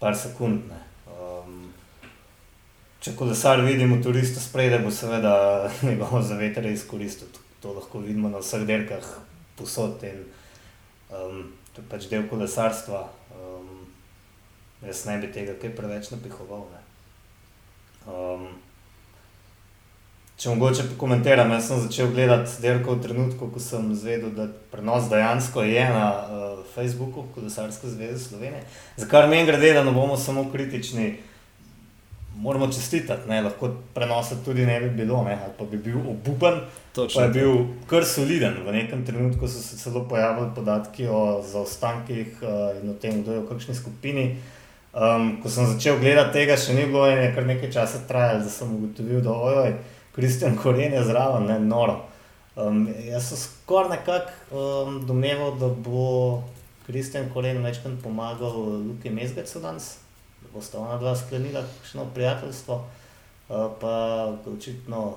par sekund. Um, če kolesar vidimo turista spredaj, bo seveda [LAUGHS] njegovo zavetrje izkoristil. To lahko vidimo na vseh dirkah, posod in um, to je pač del kolesarstva. Um, jaz ne bi tega kaj preveč napihoval. Ne. Um, Če mogoče pokomentiram, jaz sem začel gledati dirko v trenutku, ko sem zvedel, da prenos dejansko je na uh, Facebooku, Kolesarske zveze Slovenije. Za kar meni gre, da ne bomo samo kritični, moramo čestitati, ne? lahko prenosa tudi ne bi bilo, ne? ali pa bi bil obupen, Točno, pa je bil kar soliden. V nekem trenutku so se celo pojavili podatki o zaostankih uh, in o tem, kdo je v kakšni skupini. Um, ko sem začel gledati tega, še ni bilo in je kar nekaj časa trajalo, da sem ugotovil, da ojoj. Kristjan Koren je zraven, ne noro. Um, jaz sem skoraj nekako um, domneval, da bo Kristjan Koren večkrat pomagal Luki Mezgecu danes, da bo sta ona dva sklenila kakšno prijateljstvo. Uh, pa očitno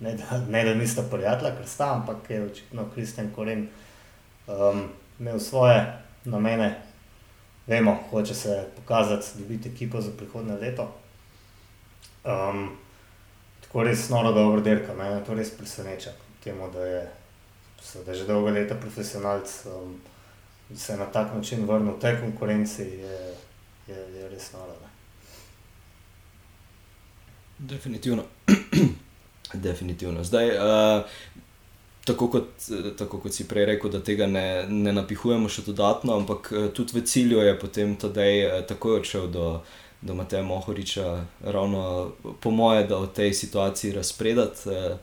ne da, ne da nista prijatelja, ker sta, ampak je očitno Kristjan Koren um, imel svoje namene. Vemo, hoče se pokazati, dobiti ekipo za prihodne leto. Um, tako res noro dobro dirka. Me to res preseneča, temu, da, je, da že dolgo leta profesionalc. Um, Se na tak način vrnil v tej konkurenci, je, je, je res noro. Ne? Definitivno. [CLEARS THROAT] Definitivno. Zdaj, uh, tako, kot, tako kot si prej rekel, da tega ne, ne napihujemo še dodatno, ampak uh, tudi v cilju je potem Tadej uh, takoj odšel do, do Mateja Mohoriča, ravno po moje, da v tej situaciji razpredati. Uh,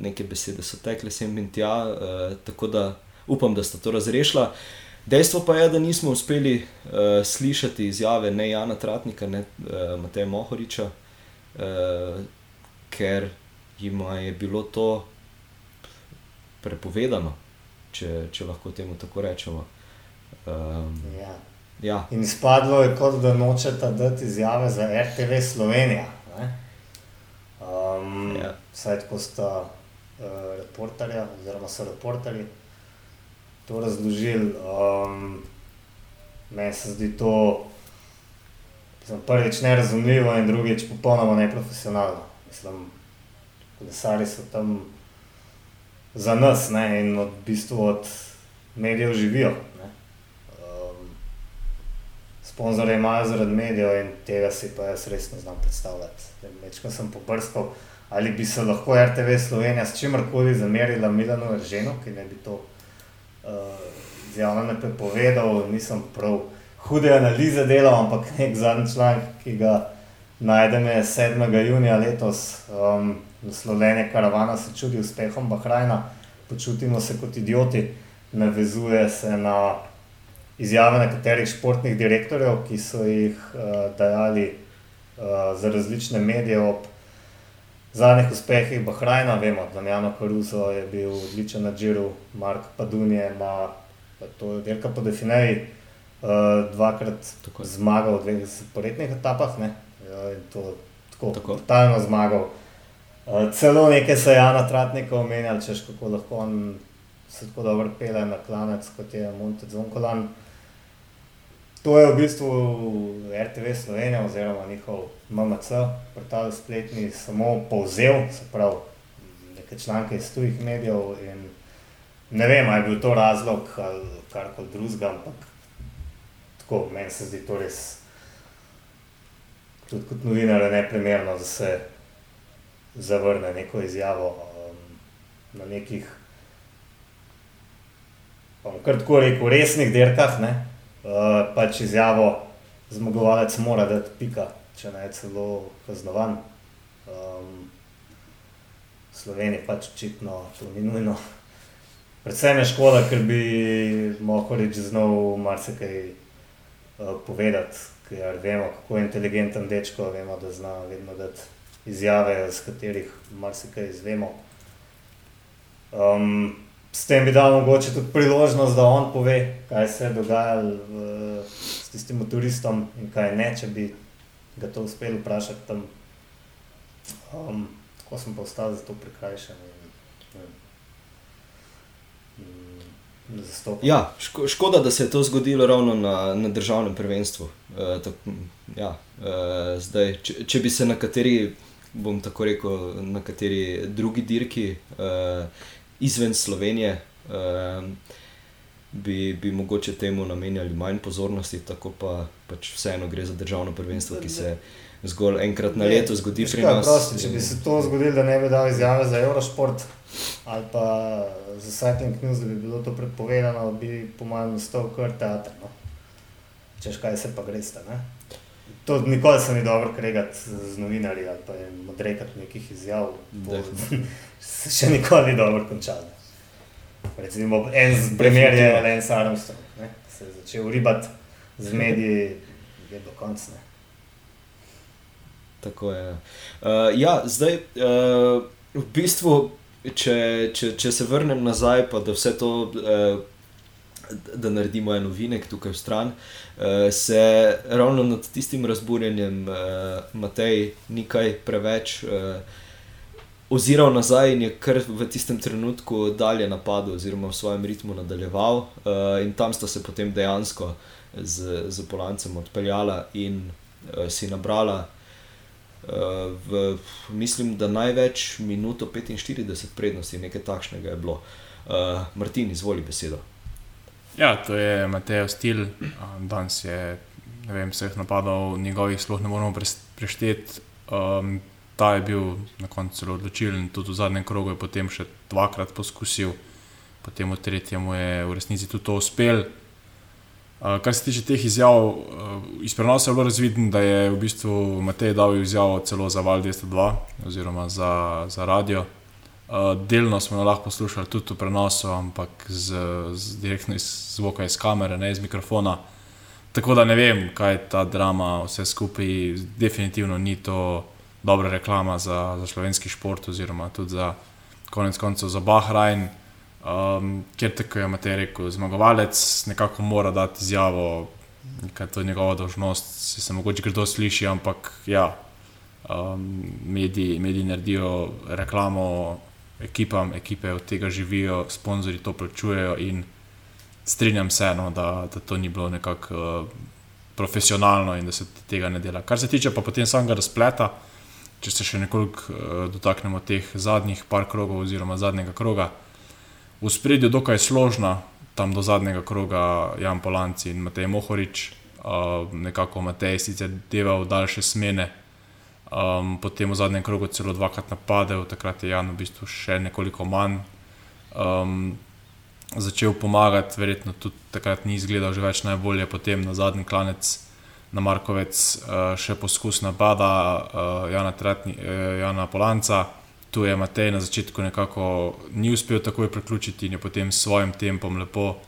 neke besede so tekle sem in tja, uh, tako da upam, da sta to razrešila. Dejstvo pa je, da nismo uspeli uh, slišati izjave ne Jana Tratnika, ne uh, Mateja Mohoriča, uh, ker jim je bilo to prepovedano, če, če lahko temu tako rečemo. Um, Ja. Ja, In izpadlo je, kot da nočeta dati izjave za RTV Slovenija. ne. Um, Ja. Vsaj tako sta uh, reporterja, oziroma so reporterji to razložili. Um, meni se zdi to mislim, prvič nerazumljivo in drugič popolnoma neprofesionalno. Mislim, kolesari so tam za nas ne, in od, v bistvu od medijev živijo. Sponzorje imajo zaradi medijev in tega si pa jaz res ne znam predstavljati. Večkrat sem pobrskal, ali bi se lahko RTV Slovenija s čimerkoli zamerila Milanu Erženu, ki ne bi to uh, javno ne prepovedal, nisem prav hude analize delal, ampak nek zadnji članek, ki ga najdem je 7. junija letos, um, naslovljenje Karavana se čudi uspehom Bahrajna, počutimo se kot idioti, navezuje se na izjave nekaterih športnih direktorjev, ki so jih uh, dajali uh, za različne medije ob zadnjih uspehih Bahrajna. Vemo, da Jano Karuso je bil odličen na Džiru, Mark Padunje na pa to je dirka po Defineji, uh, dvakrat Tako je. zmagal v dveh zaporednih etapah. Ne? Ja, in to tako, Tako. totalno zmagal. Uh, celo nekaj se je Jana Tratnika omenjal, češ kako lahko on se tako dobro pele na klanec, kot je Monte Zonkolan. To je v bistvu RTV Slovenija oziroma njihov MMC, portal spletni, samo povzel, se pravi, neke članke iz tujih medijev. In ne vem, ali je bil to razlog ali karkoli drugega, ampak tako, meni se zdi to res, tudi kot novinar, neprimerno, da se zavrne neko izjavo um, na nekih, bom kar tako rekel, resnih dirkah. Ne? Uh, pač izjavo zmagovalec mora dati pika, če ne je celo kaznovan. Um, v Sloveniji pač očitno to ni nujno. Predvsem je škoda, ker bi Mohorič znal marsikaj uh, povedati, ker vemo, kako inteligenten dečko, vemo, da zna vedno dati izjave, z katerih marsikaj izvemo. Um, s tem bi dal mogoče tudi priložnost, da on pove, kaj se je dogajalo v, s tistim motoristom in kaj ne, če bi ga to uspel vprašati tam. Um, tako sem pa ostal za to prikrajšan. Ja, ško, škoda, da se je to zgodilo ravno na, na državnem prvenstvu. E, tak, ja, e, zdaj, če, če bi se na kateri, bom tako rekel, na kateri drugi dirki e, izven Slovenije, e, bi, bi mogoče temu namenjali manj pozornosti, tako pa pač vseeno gre za državno prvenstvo, ki se zgolj enkrat na leto zgodi Veš pri nas. Prosti, če bi se to zgodilo, da ne bi dal izjave za Eurosport ali pa za Cycling News, da bi bilo to prepovedano, bi po mojem nastal kar teater. No? Češ kaj se pa greste. Ne? To nikoli se ni dobro kregati z novinarji ali pa jim odrekati nekih izjav. Se [LAUGHS] še nikoli ni dobro končalo. Recimo en primer je. Lance Armstrong, ne? se je začel ribati z mediji, je do konca. Tako je. Uh, ja, zdaj, uh, v bistvu, če, če, če se vrnem nazaj, pa da vse to, uh, da naredimo en novinek tukaj v stran, uh, se ravno nad tistim razburjenjem uh, Matej ni kaj preveč. Uh, Oziral nazaj in je kar v tistem trenutku dalje napadal, oziroma v svojem ritmu nadaljeval, uh, in tam sta se potem dejansko z, z Polancem odpeljala in uh, si nabrala Uh, v, mislim, da največ minuto 45 prednosti, nekaj takšnega je bilo. Uh, Martin, izvoli besedo. Ja, to je Mateo Stil, um, danes je vem, vseh napadov, njegovih sploh ne moremo prešteti. Um, ta je bil na koncu zelo odločilen, tudi v zadnjem krogu je potem še dvakrat poskusil, potem v tretjem je v resnici tudi to uspel. Uh, kar se tiče teh izjav, uh, iz prenosa je bilo razvidno, da je v bistvu Matej dal izjavo celo za Val 202 oziroma za, za radio. Uh, delno smo jo lahko poslušali tudi v prenosu, ampak z, z direktno iz zvoka iz kamere, ne iz mikrofona. Tako da ne vem, kaj je ta drama, vse skupaj. Definitivno ni to dobra reklama za, za slovenski šport, oziroma tudi za konec koncev za Bahrajn. Um, ker tako je Matej rekel, zmagovalec nekako mora dati izjavo, da je to njegova dožnost, se, se mogoče kdo sliši, ampak ja, um, mediji, mediji naredijo reklamo ekipam, ekipe od tega živijo, sponzorji to plačujejo in strinjam se, no, da, da to ni bilo nekako uh, profesionalno in da se tega ne dela. Kar se tiče pa potem samega razpleta, če se še nekoliko uh, dotaknemo teh zadnjih par krogov oziroma zadnjega kroga v spredju dokaj složna, tam do zadnjega kroga Jan Polanci in Matej Mohorič, uh, nekako Matej sicer deval daljše smene, um, potem v zadnjem krogu celo dvakrat napadel, takrat je Jan v bistvu še nekoliko manj. Um, Začel pomagati, verjetno tudi takrat ni izgledal že več najbolje, potem na zadnji klanec, na Markovec, še poskus napada Jana, Tratni, Jana Polanca, tu je Matej na začetku nekako ni uspel takoj priključiti in je potem s svojim tempom lepo uh,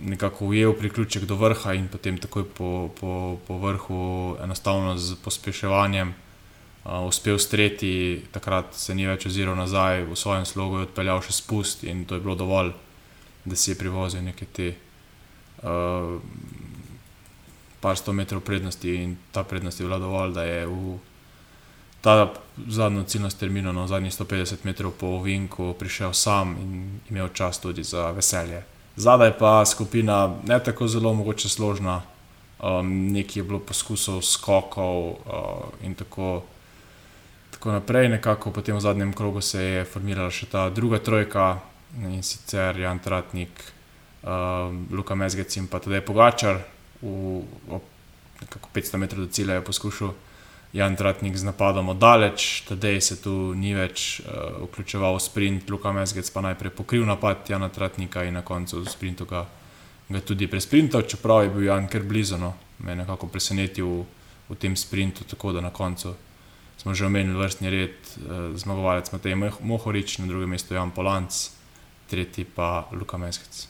nekako ujel priključek do vrha in potem takoj po, po, po vrhu enostavno z pospeševanjem uh, uspel streti, takrat se ni več oziral nazaj, v svojem slogu je odpeljal še spust in to je bilo dovolj, da si je privozil neke te uh, par sto metrov prednosti in ta prednost je bila dovolj, da je v ta zadnjo ciljno termino, na no, zadnjih 150 metrov po Vinku, prišel sam in imel čas tudi za veselje. Zadaj pa skupina ne tako zelo mogoče složna, um, nekaj je bilo poskusov, skokov uh, in tako, tako naprej. Nekako potem v zadnjem krogu se je formirala še ta druga trojka in sicer Jan Tratnik, uh, Luka Mezgec in pa tudi Pogačar. V, v, 500 metrov do cilja je poskušal Jan Tratnik z napadom oddaleč, tedaj se tu ni več uh, vključeval v sprint, Luka Mezgec pa najprej pokril napad Jana Tratnika in na koncu v sprintu ga, ga tudi presprintal, čeprav je bil Jan kar blizu, no, me je nekako presenetil v, v tem sprintu, tako da na koncu smo že omenili vrstni red, uh, zmagovalec Matej Mohorič, na drugem mestu Jan Polanc, tretji pa Luka Mezgec.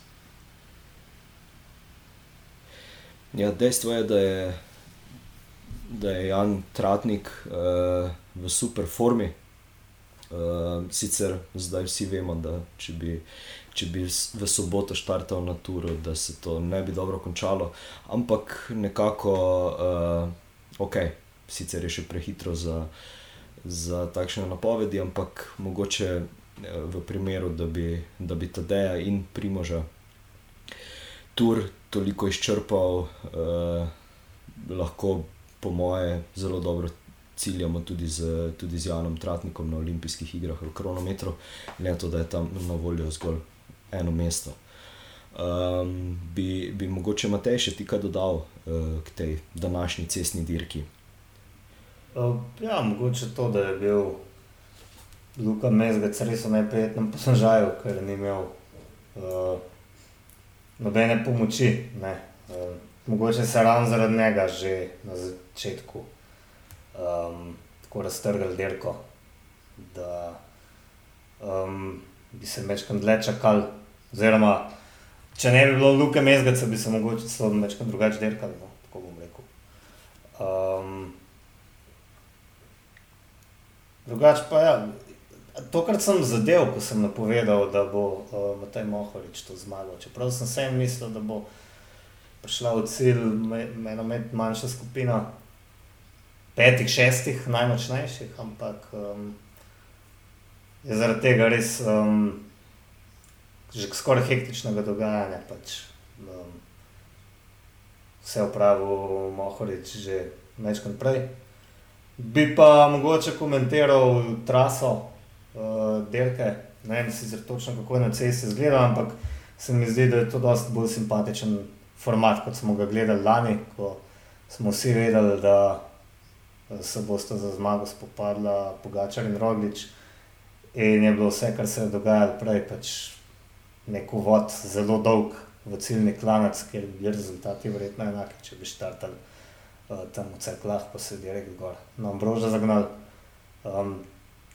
Ja, dejstvo je, da je da je Jan Tratnik uh, v super formi. Uh, sicer zdaj vsi vemo, da če bi, če bi v soboto štartal na turu, da se to ne bi dobro končalo, ampak nekako, uh, ok, sicer je še prehitro za, za takšne napovedi, ampak mogoče v primeru, da bi, da bi Tadeja in Primoža tur toliko izčrpal, uh, lahko po moje, zelo dobro ciljamo tudi z, tudi z Janom Tratnikom na olimpijskih igrah v kronometru, ne to, da je tam na voljo zgolj eno mesto. Um, bi, bi mogoče Matej še ti kaj dodal uh, k tej današnji cestni dirki? Uh, ja, mogoče to, da je bil Luka Mezgec res v neprijetnem položaju, ker ni imel uh, nobene pomoči. Ne. Uh, mogoče se ravno zaradi njega že na začetku um, tako raztrgali dirko, da um, bi se večkrat dlje čakali. Oziroma, če ne bi bilo luke mezgaca, bi se mogoče celo večkrat drugače dirkali. No, tako bom rekel. Um, drugač pa ja. To, kar sem zadev, ko sem napovedal, da bo uh, Matej Mohorič to zmagal. Čeprav sem se mislil, da bo prišla v cilj, ena med manjša skupina, petih, šestih, najmočnejših, ampak um, je zaradi tega res um, že skoraj hektičnega dogajanja. Pač, um, vse upravil Mohorič že večkrat prej. Bi pa mogoče komentiral traso uh, Delke, ne vem sicer točno kako je na cesti izgledal, ampak se mi zdi, da je to dosti bolj simpatičen format, kot smo ga gledali lani, ko smo vsi vedeli, da se bosta za zmago spopadla Pogačar in Roglič. In je bilo vse, kar se je dogajalo prej, pač nek uvod, zelo dolg, v ciljni klanec, kjer bi bili rezultati verjetno enaki, če bi štartali uh, tam v cerklah, pa se direkt gor. No, Broža zagnal. Um,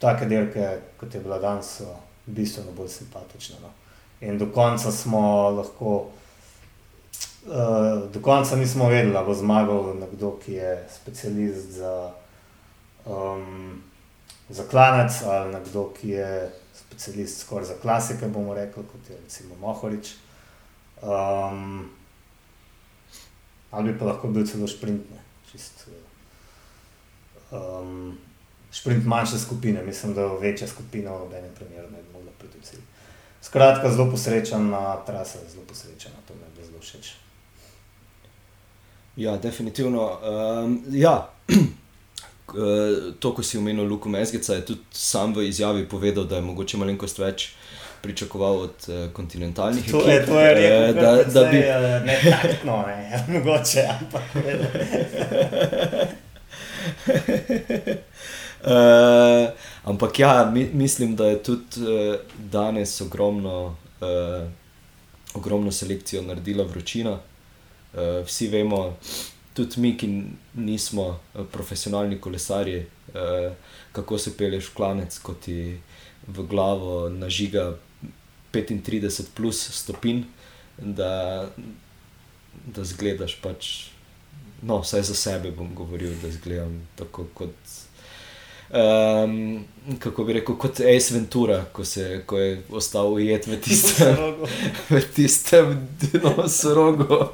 take dirke, kot je bila danes, so bistveno bolj simpatične. No. In do konca smo lahko, do konca nismo vedeli, da bo zmagal nekdo, ki je specialist za, um, za klanec ali nekdo, ki je specialist skoraj za klasike, bomo rekli, kot je recimo Mohorič. Um, ali bi pa lahko bil celo šprintne. Čist, um, šprint manjše skupine, mislim, da večja skupina v nobenem primeru ne bi mogla priti v cilj. Skratka, zelo posrečena trasa, zelo posrečena, to mi je zelo všeč. Ja, definitivno. Um, ja. [CLEARS THROAT] To, ko si omenil Luko Mezgica, je tudi sam v izjavi povedal, da je mogoče malenkost več pričakoval od uh, kontinentalnih to ekip. Je, to je rekel, uh, da, da bi... uh, ne taktno, ne, [LAUGHS] mogoče, ampak. uh, [LAUGHS] ampak ja, mi, mislim, da je tudi uh, danes ogromno, uh, ogromno selekcijo naredila vročina. Uh, vsi vemo, tudi mi, ki nismo profesionalni kolesarji, uh, kako se peleš v klanec, kot ti v glavo nažiga 35 plus stopinj, da, da zgledaš pač. No, vsaj za sebe bom govoril, da izgledam tako kot. Um, kako bi rekel, kot Ace Ventura, ko, se, ko je ostal ujet v tistem, v tistem dnu sorogu. uh,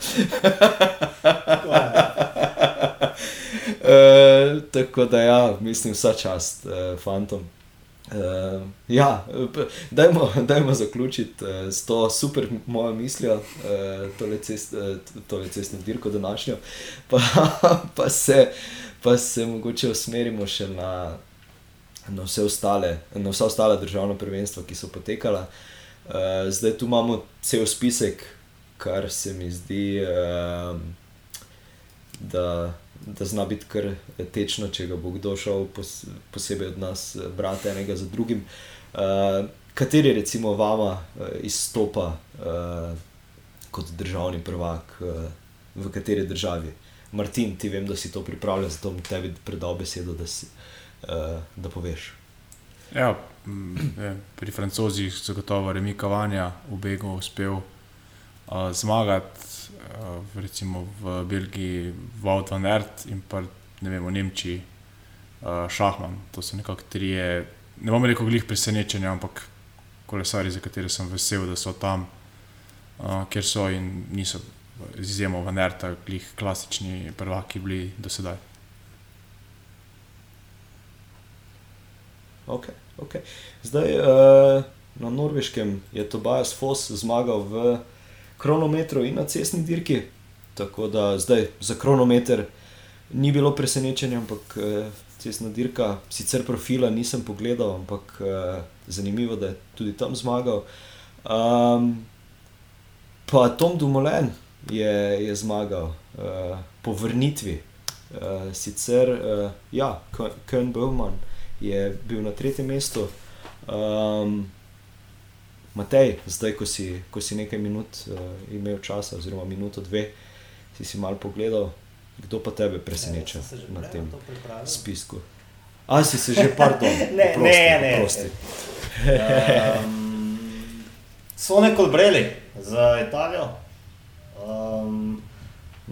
tako da, ja, mislim, vsa čast uh, fantom. Uh, ja, dajmo, dajmo zaključiti uh, s to super mojo mislijo, uh, tole, cest, uh, tole cestno dirko današnjo, pa, pa, se, pa se mogoče usmerimo še na, na, ostale, na vsa ostala državna prvenstva, ki so potekala. Uh, zdaj tu imamo cel spisek, kar se mi zdi, uh, da da zna biti kar tečno, če ga bo kdo šel pos, posebej od nas brati enega za drugim. Uh, kateri, recimo, vama uh, izstopa uh, kot državni prvak, uh, v kateri državi? Martin, ti vem, da si to pripravljen, zato bom tebi predal besedo, da, si, uh, da poveš. Ja, je, pri francozih je zagotovo remikovanja v Begu uspel uh, zmagati uh, recimo v Belgiji, Vaud van Ert in pa ne vem, v Nemčiji, uh, Šahman. To so nekako tri, ne bom rekel, glih presenečenja, ampak kolesari, za katere sem vesel, da so tam, uh, kjer so in niso z izjemo van Erta, glih klasični prvaki bili do sedaj. Okay, okay. Zdaj, uh, na Norveškem je Tobias Foss zmagal v kronometru in na cestni dirki. Tako da zdaj za kronometer ni bilo presenečenja, ampak eh, cestna dirka, sicer profila nisem pogledal, ampak eh, zanimivo, da je tudi tam zmagal. Um, pa Tom Dumoulin je, je zmagal uh, po vrnitvi. Uh, sicer, uh, ja, Ken Bowman je bil na tretjem mestu. Um, Matej, zdaj, ko si, ko si nekaj minut uh, imel časa, oziroma minuto, dve, si si malo pogledal, kdo pa tebe preseneča na tem spisku. A si se že pardon, ne, [LAUGHS] prosti, ne, ne, prosti. um, so neko breli za Italijo. Um,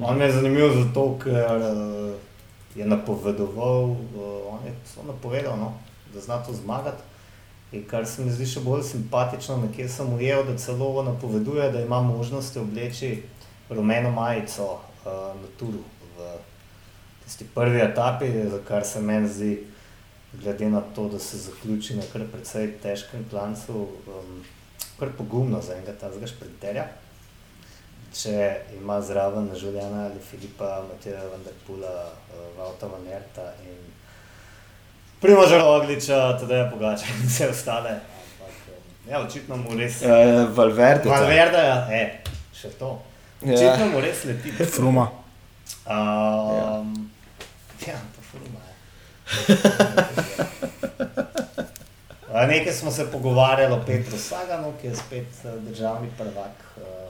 on je zanimiv zato, ker uh, je napovedoval, uh, on je napovedal, no, da zna to zmagati. In kar se mi zdi še bolj simpatično, nekje sem ujel, da celo napoveduje, da ima možnost obleči rumeno majico uh, na Turu v tisti prvi etapi, za kar se meni zdi, glede na to, da se zaključi na kar precej težkem klancu, um, kar pogumno za enega tazga šprinterja. Če ima zraven Žuljana ali Filipa, Mateja Vanderpula, uh, Valta Vanerta in Primožer Ogliča, tudi je pogača in vse ostale. Um, ja, očitno mu res. Uh, Valverde. Valverde, ja, e, še to. Ja. Očitno mu res leti. Fruma. Um, ja, to fruma je. Nekaj smo se pogovarjali o Petru Saganu, ki je spet državni prvak. Um,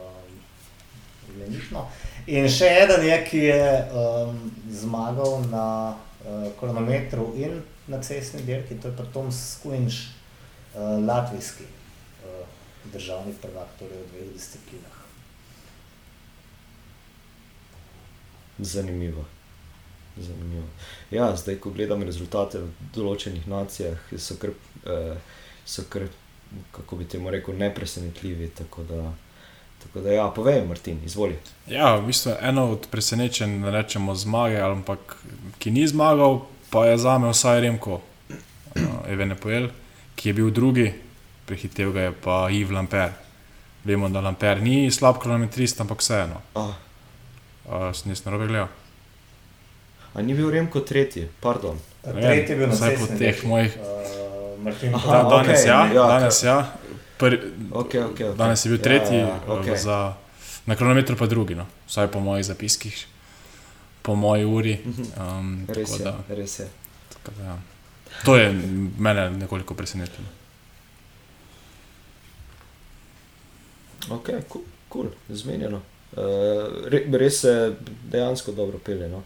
imenitno. In še eden je, ki je um, zmagal na uh, kronometru in na cestni dirki, to je pa Tom Squinch, uh, latvijski uh, državni prvak, torej v dveh disciplinah. Zanimivo. Zanimivo. Ja, zdaj, ko gledam rezultate v določenih nacijah, so kar, eh, so kar kako bi temu rekel, nepresenetljivi. Tako da, tako da ja, povej, Martin, izvoli. Ja, v bistvu eno od presenečenj, da rečemo zmage, ampak ki ni zmagal, pa je za me vsaj Remko, uh, Evene Poel, ki je bil drugi, prehitev ga je pa Yves Lamper. Vemo, da Lamper ni slab kronometrist, ampak vseeno. Ah. Uh, Nisem narobe gledal. A ni bil Remko tretji, pardon. Tretji je bil na vsaj po teh mojih. Uh, Martin Aha, Da, danes, okej, ja, ja, danes, ja. Pr, Okay, okay, okay. danes je bil tretji, Ja, ja, ja, okay. uh, za, na kronometru pa drugi, no. vsaj po mojih zapiskih, po moji uri. Um, Mhm. Res tako je, da, res je. da, ja. To je mene nekoliko presenetilo. Ok, kul, cool, zmenjeno. Uh, re, res se dejansko dobro pelje. No.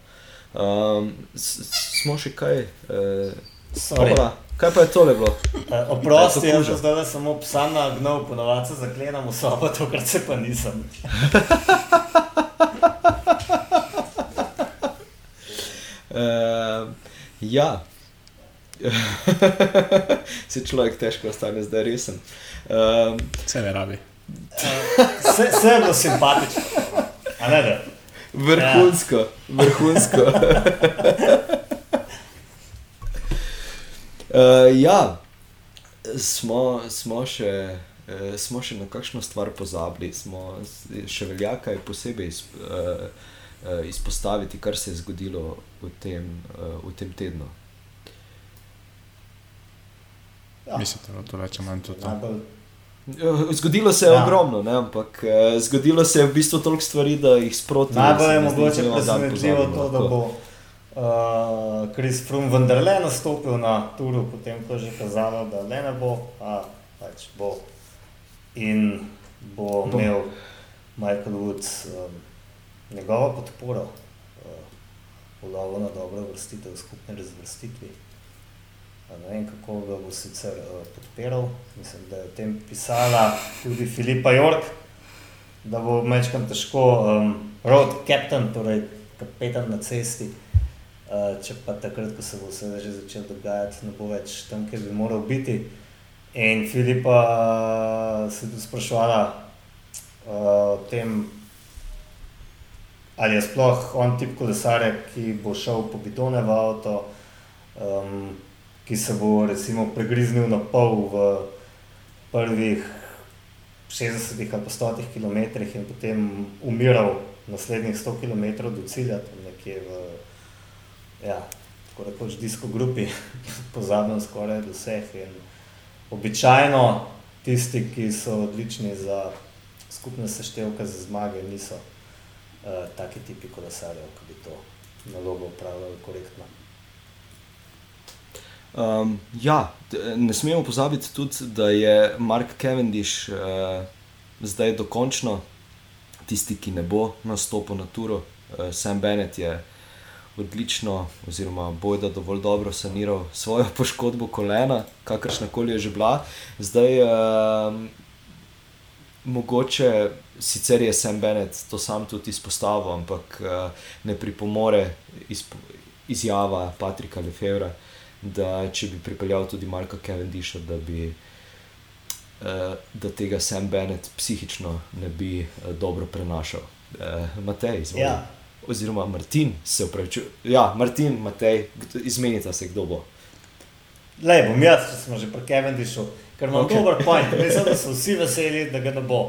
Um, s- smo še kaj? Uh, Sorry. Pavla, kaj pa je tole bilo? Uh, oprosti, jaz sem zdaj samo psa na gnov, ponovadi se zaklenam v sobo, tokrat se pa nisem. Uh, [LAUGHS] ja, [LAUGHS] se človek težko ostane zdaj resen. Um, Vse ne rabi. Vse vse je bilo simpatično. A ne, da. vrhunsko, vrhunsko. [LAUGHS] uh, ja, smo, smo, še, uh, smo še na kakšno stvar pozabili. Smo še velja kaj posebej iz, uh, uh, izpostaviti, kar se je zgodilo v tem, uh, v tem tednu. Ja. Mislim, da je to več ali manj to. Zgodilo se je Ja. ogromno, ne? ampak eh, zgodilo se je v bistvu toliko stvari, da jih sproti. Najbolj je se mogoče celo dan presenetljivo pozabimo to, da bo uh, Chris Froome vendarle nastopil na turu, potem ko je že kazalo, da le ne bo, a pač bo. In bo imel Michael Woods um, njegovo podporo uh, v lovu na dobro vrstitev, skupne razvrstitvi. A Ne vem, kako ga bo sicer uh, podpiral. Mislim, da je o tem pisala tudi Filipa York, da bo mečkam težko um, road captain, torej kapetan na cesti. Uh, če pa takrat, ko se bo vse že začelo dogajati, ne bo več tam, kjer bi moral biti. In Filipa uh, se je tudi sprašvala uh, o tem, ali je sploh on tip kolesarja, ki bo šel po bidone v avto, um, ki se bo recimo pregriznil na pol v prvih 60 ali pa 100 km in potem umiral naslednjih 100 km do cilja, tam nekje v, ja, tako rekoč, disko grupi, [LAUGHS] pozabljam skoraj do vseh. In običajno tisti, ki so odlični za skupne seštevke za zmage, niso uh, taki tipi kolesarjev, ki bi to nalogo upravljali korektno. Um, ja, ne smemo pozabiti tudi, da je Mark Cavendish uh, zdaj dokončno tisti, ki ne bo nastopil na turu. Uh, Sam Bennett je odlično, oziroma bojda dovolj dobro saniral svojo [LAUGHS] poškodbo kolena, kakršna koli je že bila. Zdaj, um, mogoče sicer je Sam Bennett to sam tudi izpostavil, ampak uh, ne pripomore izp izjava Patrika Lefevra da če bi pripeljal tudi Marka Cavendisha, da bi uh, da tega Sam Bennett psihično ne bi uh, dobro prenašal. Uh, Matej, izvoli. Ja. Oziroma Martin, se upravičujem. Ja, Martin, Matej, izmenita se, kdo bo. Le, bom jaz, če smo že pri Cavendishu, ker imam okay. dober point. Mislim, da so vsi veseli, da ga ne bo.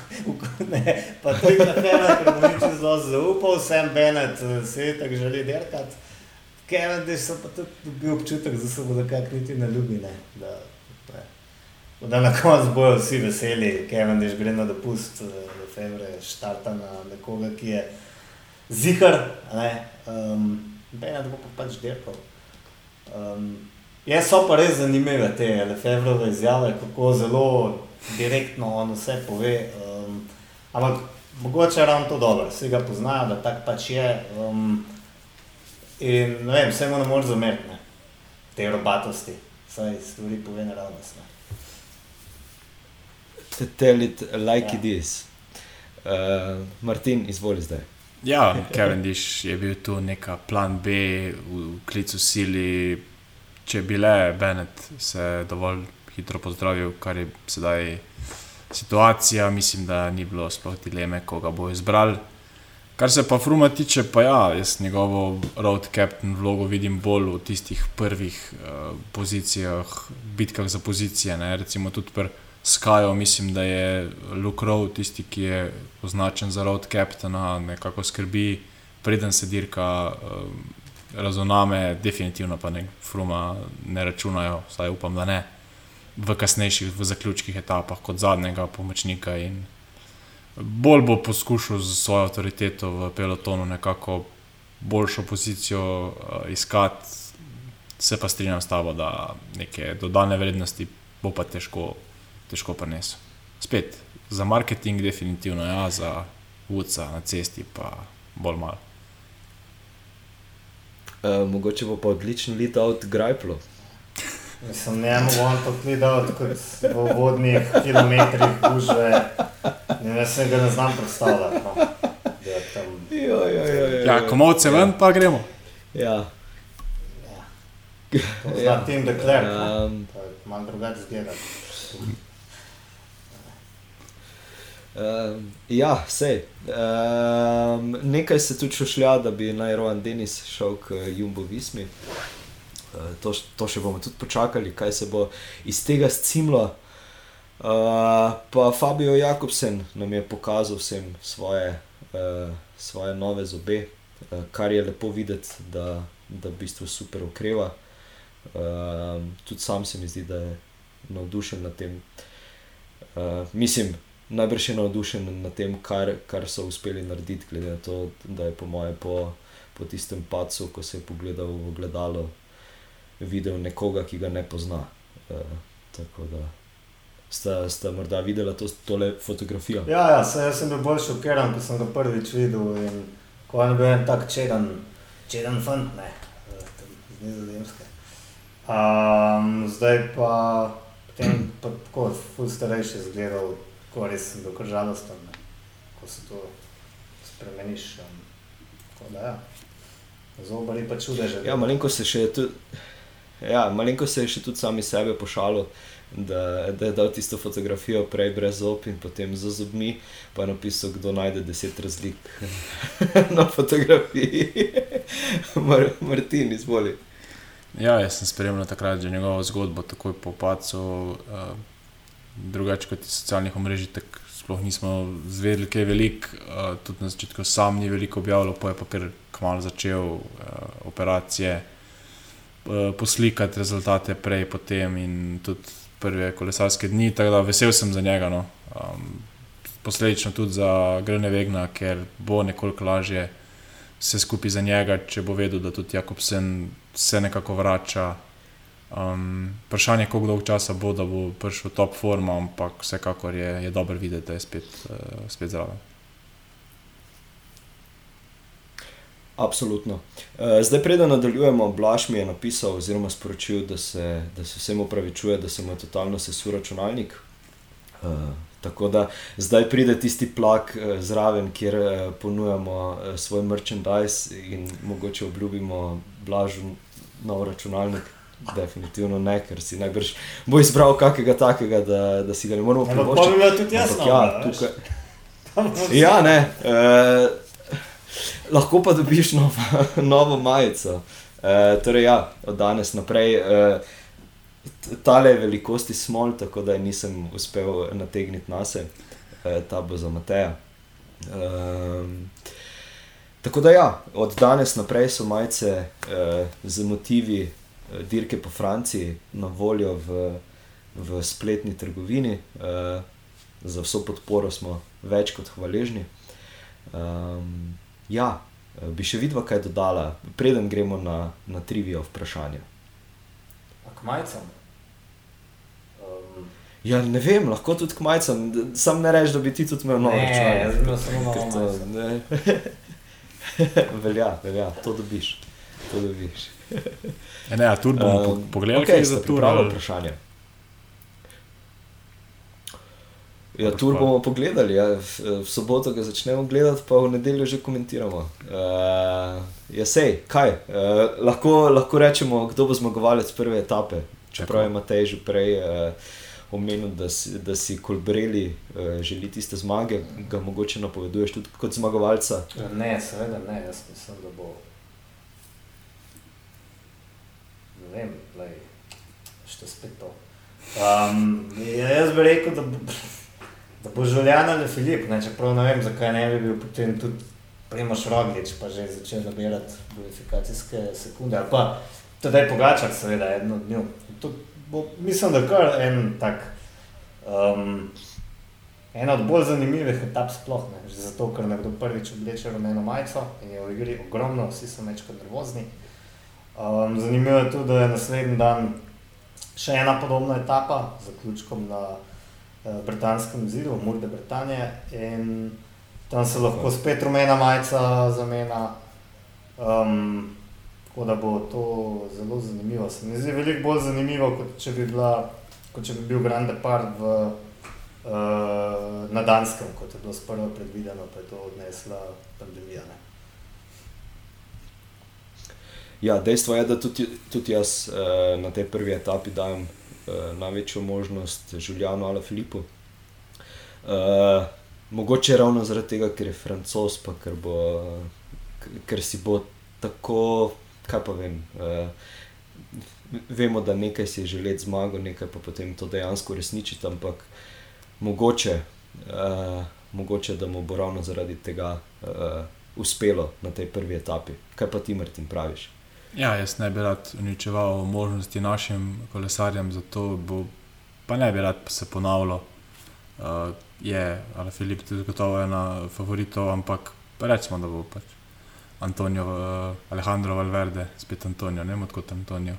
[LAUGHS] ne, pa je na primer, ker bo nič zelo zaupal, Sam Bennett eh, se je tako želi derkati. Cavendish sem pa tudi dobil občutek, da se bodo kak niti ne ljubi. Ne, da, ne. da na koncu bojo vsi veseli, Cavendish gre na dopust, Lefebvre štarta na nekoga, ki je zihar, ne, um, Bennett bo pa pač derkal. Um, je so pa res zanimive te Lefevrove izjave, kako zelo direktno on vse pove. Um, ampak mogoče je ravno to dobro, vsi ga poznajo, da tak pač je. Um, in ne vem, vse mu ne moreš zameriti, te robatosti, saj stvari pove naravnost. Tell it like ja. it is. Uh, Martin, izvoli zdaj. Ja, Kevin Diš je bil tu neka plan B v klicu sili. Če bi le Bennett se dovolj hitro pozdravil, kar je sedaj situacija, mislim, da ni bilo sploh dileme, koga bo izbral. Kar se pa Fruma tiče, pa ja, jaz njegovo road captain vlogo vidim bolj v tistih prvih uh, pozicijah, bitkah za pozicije. Ne? Recimo tudi pri Skyju, mislim, da je Luke Rowe tisti, ki je označen za road captaina, nekako skrbi, preden se dirka. Uh, Razumeme, definitivno pa ne, Fruma ne računajo, vsaj upam, da ne v kasnejših, v zaključkih etapah, kot zadnjega pomočnika. Bolj bo poskušal z svojo avtoriteto v pelotonu nekako boljšo pozicijo uh, iskati, se pa strinjam s tabo, da neke dodane vrednosti bo pa težko, težko prenesel. Spet za marketing, definitivno, ja, za vodca na cesti pa bolj malo. Uh, mogoče bo pa odličen let od Grajplo. [LAUGHS] Mislim, ne morem to gledati kot v vodnih kilometrih gužve. Ne, se ga ne znam predstavljati. No. Jo, jo, jo, jo, ja, komovce ven, pa gremo. Ja. Ja. ja. Tim de Klerk, um, malo drugače zgleda. Um, ja, sej. Um, nekaj se tudi šušlja, da bi naj Rowan Denis šel k Jumbo Vismi. Eh, to, to še bomo tudi počakali, kaj se bo iz tega scimlo. Uh, pa Fabio Jakobsen nam je pokazal vsem svoje, uh, svoje nove zobe, uh, kar je lepo videti, da, da v bistvu super ukreva. Uh, tudi sam se mi zdi, da je navdušen nad tem. Uh, mislim, najbrž je navdušen nad tem, kar, kar so uspeli narediti, glede na to, da je po mojem po, po tistem pacu, ko se je pogledal v gledalo, videl nekoga, ki ga ne pozna. Uh, tako da sta, sta morda videla to, tole fotografijo. Ja, ja se, jaz sem bil bolj šokiran, ko sem ga prvič videl. Ko je bil en tak čeden, čeden fant, ne, z nizozemske. Um, zdaj pa, potem pa tako, ful starejši zgledal, ko res sem bil kar žalosten, ne, ko se to spremeniš. Um, tako da ja. Zobari pa čudeže. Ja, malenko se še tudi. Ja, malenko se je še tudi sami sebe pošalil, da, da je dal tisto fotografijo prej brez zob in potem z zobmi, pa je napisal, kdo najde deset razlik [LAUGHS] na fotografiji. [LAUGHS] Mar, Martin, izvoli. Ja, jaz sem spremljal takrat že njegovo zgodbo, takoj po pacu, uh, drugače kot iz socialnih omrežij. Sploh nismo zvedeli, kaj je veliko, uh, tudi na začetku sam ni veliko objavljal, pa je pa kar kmalo začel uh, operacije. Eh, poslikati rezultate prej, potem in tudi prve kolesarske dni. Tako da vesel sem za njega. No. Um, posledično tudi za Grne Vegna, ker bo nekoliko lažje vse skupaj za njega, če bo vedel, da tudi Jakobsen se nekako vrača. Um, vprašanje je, koliko dolgo časa bo, da bo prišel top formo, ampak vsekakor je, je dobro videti, da je spet, uh, spet zraven. Absolutno. Uh, zdaj, preden nadaljujemo, Blaž mi je napisal, oziroma sporočil, da se, da se vsem upravičuje, da se mu je totalno sesul računalnik. Uh, tako da zdaj pride tisti plak uh, zraven, kjer uh, ponujamo uh, svoj merchandise in mogoče obljubimo Blažu nov računalnik. Definitivno ne, ker si najbrž bo izbral kakega takega, da, da si ga ne moremo privoščiti. Ja, pa bi bilo tudi jasno. Ja, tukaj... [LAUGHS] ja, ne. Uh, lahko pa dobiš novo, [LAUGHS] novo majico. E, torej, ja, od danes naprej. E, Tale velikosti smo, tako da nisem uspel nategniti na sebe, ta bo za Mateja. Um, tako da, ja, od danes naprej so majice uh, z motivi dirke po Franciji na voljo v, v spletni trgovini. Uh, za vso podporo smo več kot hvaležni. Um, Ja, eh, bi še videla, kaj dodala, preden gremo na, na trivijo vprašanje. K majicam. Um. Ja, ne vem, lahko tudi k majcem, sam ne rečem, da bi ti tudi imel noč. Ne, jaz bi imel samo malo [LAUGHS] velja, velja, to dobiš. To dobiš. E ne, tu bomo um, pogledali, okay, kaj je za to pravo vprašanje. Ja, tur bomo pogledali, ja. v, soboto ga začnemo gledati, pa v nedeljo že komentiramo. Uh, ja, sej, kaj? Uh, lahko, lahko rečemo, kdo bo zmagovalec prve etape. Čeprav je Matej že prej uh, omenil, da si, da si kolbreli uh, želi tiste zmage, ga mogoče napoveduješ tudi kot zmagovalca. Ne, seveda ne, jaz mislim, da bo. Ne vem, lej, še spet to. Um, jaz bi rekel, da bo da bo življen ali Filip, ne, čeprav ne vem, zakaj ne bi bil potem tudi Primoš Roglič, pa že začel nabirati bonifikacijske sekunde, ali pa tudi Pogačar, seveda, eno od njih. Mislim, da kar en tak, um, ena od bolj zanimivih etap sploh, ne, že zato, ker nekdo prvič obleče rumeno majico in je v igri ogromno, vsi so mečko nervozni. Um, zanimivo je tudi, da je naslednji dan še ena podobna etapa, zaključkom na Eh, britanskem zidu, Murde Britanije, in tam se lahko spet rumena majica zamenja. Um, tako da bo to zelo zanimivo. Se mi zdi veliko bolj zanimivo, kot če bi, bila, kot če bi bil Grand Depart v, uh, na Danskem, kot je bilo sprva predvideno, pa je to odnesla pandemija. Ne? Ja, dejstvo je, da tudi, tudi jaz uh, na tej prvi etapi dajem uh, največjo možnost Žuljanu ali Filipu. Uh, mogoče ravno zaradi tega, ker je francos, pa ker, bo, ker si bo tako, kaj pa vem. Uh, vemo, da nekaj si želi zmago, nekaj pa potem to dejansko uresničiti, ampak mogoče, uh, mogoče, da mu bo ravno zaradi tega uh, uspelo na tej prvi etapi. Kaj pa ti, Martin, praviš? Ja, jaz ne bi rad uničeval možnosti našim kolesarjem, zato bo, pa ne bi rad se ponavljal. Uh, je, ali Filip, tudi gotovo ena favoritov, ampak rečemo, da bo pač Antonijo, uh, Alejandro Valverde, spet Antonijo, ne morem kot Antonijo.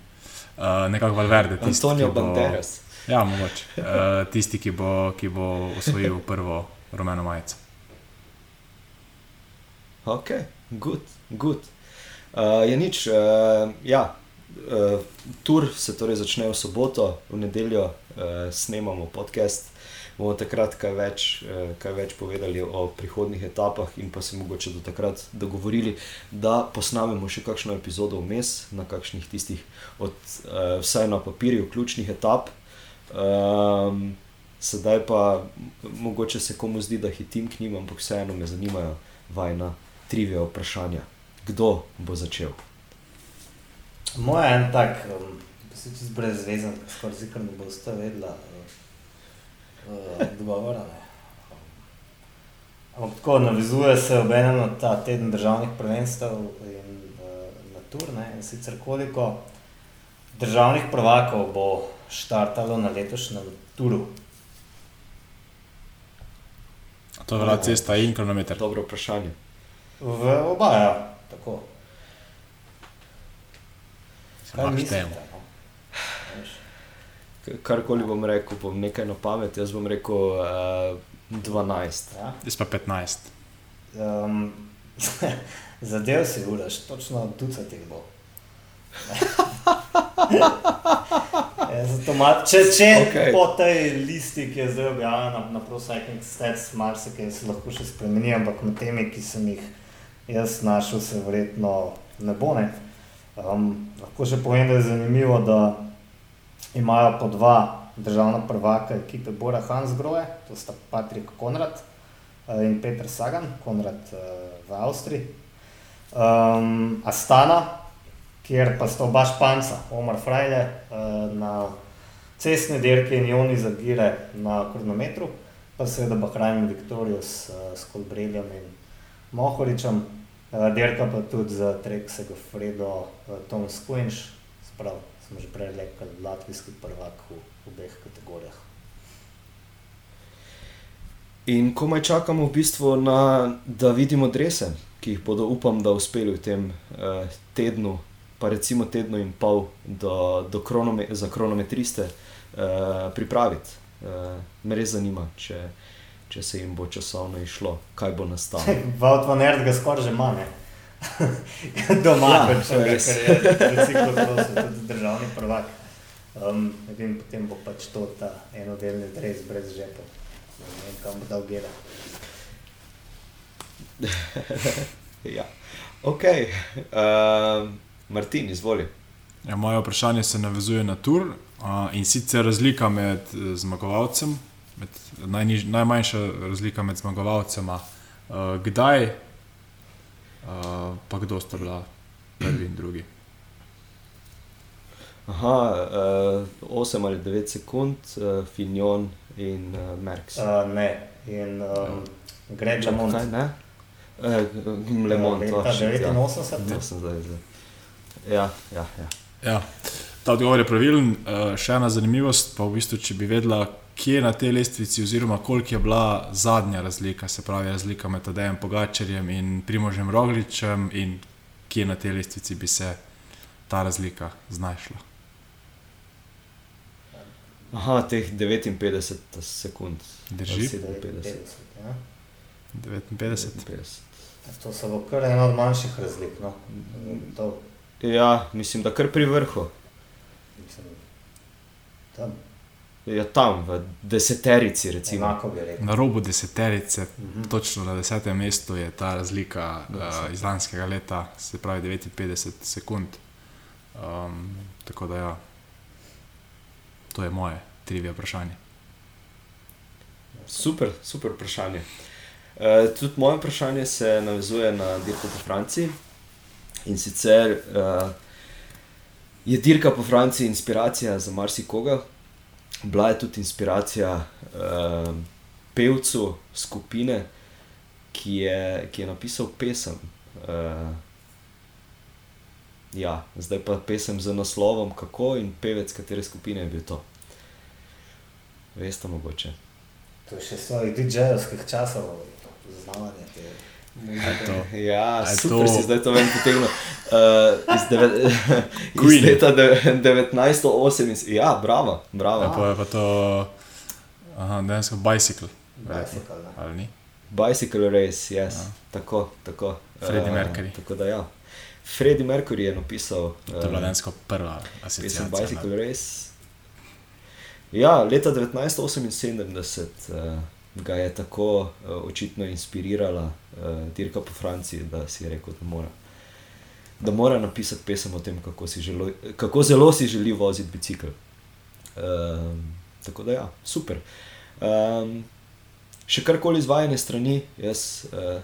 Uh, nekako Valverde, tisti, Antonijo Banderas. Ja, mogoče. Uh, tisti, ki bo, ki bo osvojil prvo rumeno majico. Ok, good, good. Uh, je nič, uh, ja, uh, tur se torej začne v soboto, v nedeljo uh, snemamo podcast. Bomo takrat kaj več, uh, kaj več povedali o prihodnih etapah, in pa se mogoče do takrat dogovorili, da posnamemo še kakšno epizodo vmes, na kakšnih tistih, od, uh, vsaj na papirju, ključnih etap. Um, sedaj pa mogoče se komu zdi, da hitim k njim, ampak vseeno me zanimajo vajna trivija vprašanja kdo bo začel? Moja je en tak, um, se čez brezvezen, skoraj zikr ne bo sta vedla uh, odgovora. Ampak tako navizuje se ob enem na ta teden državnih prvenstev in uh, na turne in sicer koliko državnih prvakov bo štartalo na letošnjem turu. To je bila cesta in kilometer. Dobro vprašanje. V oba, ja. Tako. Kaj mislite? No? Karkoli bom rekel, bom nekaj na pamet, jaz bom rekel uh, 12. Ja? Jaz pa 15. Um, [LAUGHS] Zadev si uraš, točno ducat jih bo. [LAUGHS] ja, ma, če če okay. po tej listi, ki je zdaj objavljena na, na ProSiking Stats, marsikaj se lahko še spremeni, ampak med temi, ki sem jih jaz našel se verjetno ne bo. Ne. Um, lahko še povem, da je zanimivo, da imajo po dva državna prvaka ekipe Bora Hansgrohe, to sta Patrik Konrad uh, in Petr Sagan, Konrad uh, v Avstriji. Um, Astana, kjer pa sta oba španca, Omar Frajle uh, na cestni dirki in Joni Zagire na kronometru, pa seveda Bahrajn Viktorijus uh, s Kolbreljem in Mohoričem, uh, dirka pa tudi za Treksega Fredo, uh, Tom Squinch, sprav, smo že prej rekli, latvijski prvak v obeh kategorijah. In komaj čakamo v bistvu na, da vidimo drese, ki jih bodo, upam, da uspeli v tem uh, tednu, pa recimo tednu in pol do, do kronome, za kronometriste uh, pripraviti. uh, me res zanima, če, če se jim bo časovno išlo, kaj bo nastalo. [LAUGHS] Vod van Erd ga skoraj že ima, ne? [LAUGHS] Doma, Ja, če ga res. je recikloprosil, tudi državni prvak. Um, edin potem bo pač to ta enodelni dres brez žepov. Ne vem, kam bo dal gela. [LAUGHS] ja. Ok, uh, Martin, izvoli. Ja, moje vprašanje se navezuje na tur uh, in sicer razlika med eh, zmagovalcem, med, najniž, najmanjša razlika med zmagovalcema. Uh, kdaj, uh, pa kdo sta bila prvi in drugi? Aha, uh, 8 ali 9 sekund, uh, Fignon in uh, Merks. Uh, ne, in um, Greg Lamont. Kaj, ne? Oh, leta shit, ja. 89. To sem zdaj zdaj. Ja, ja, ja. Ja, ta odgovor je pravilen. Uh, še ena zanimivost, pa v bistvu, če bi vedela, kje na tej lestvici, oziroma koliko je bila zadnja razlika, se pravi razlika med Tadejem Pogačarjem in Primožem Rogličem, in kje na tej lestvici bi se ta razlika znašla. Aha, teh 59 sekund. Drži? Ali 57. 59, ja. 59. 59. To so bo kar ena od manjših razlik. No. To, Ja, mislim, da kar pri vrhu. mislim, tam, Ja, tam, v deseterici, recimo. Na robu deseterice, Mhm. točno na desetem mestu je ta razlika uh, iz lanskega leta, se pravi 59 sekund. Um, tako da ja, to je moje trivia vprašanje. Super, super vprašanje. Uh, tudi moje vprašanje se navezuje na dirko po Franciji. In sicer uh, je dirka po Franciji inspiracija za marsikoga, bila je tudi inspiracija uh, pevcu skupine, ki je, ki je napisal pesem. Uh, ja, zdaj pa pesem z naslovom Kako in pevec katere skupine je bil to. Veste, mogoče. To je še svojih DJ-ovskih časov, zaznavanje te A to? Ja, super to- si zdaj to ven potegnil. Uh, iz, deve, [LAUGHS] iz leta de, 1908. Ja, bravo, bravo. Ja, pa je pa to, aha, dejansko bicycle, Bicycle, ne. ali ni? Bicycle race, yes. Ja. Tako, tako. Freddie Eh, Mercury. Tako da ja. Freddie Mercury je napisal To je bila eh, dejansko prva pesem asociacija. Bicycle ne. race. Ja, leta 1978 uh, ga je tako uh, očitno inspirirala uh, dirka po Franciji, da si je rekel, da mora, da mora napisati pesem o tem, kako, si želo, kako zelo si želi voziti bicikl. Um, tako da ja, super. Um, še karkoli izvajanje strani, jaz uh,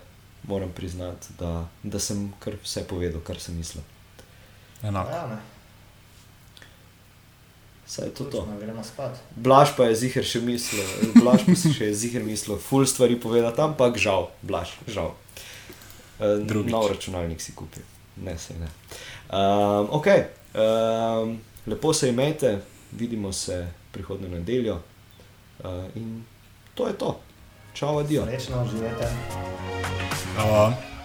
moram priznati, da, da sem kar vse povedal, kar sem mislil. Enako. Ja, ne. Saj je to to. Točno. Blaž pa je ziger še mislil, Blaž pa si še je ziger mislil, ful stvari povedati, ampak žal, Blaž, žal. Uh, nov računalnik si kupi, ne se ne. Um, ok, um, lepo se imejte, vidimo se prihodno nedeljo uh, in to je to. Čau, adijo. Srečno živete. Hvala.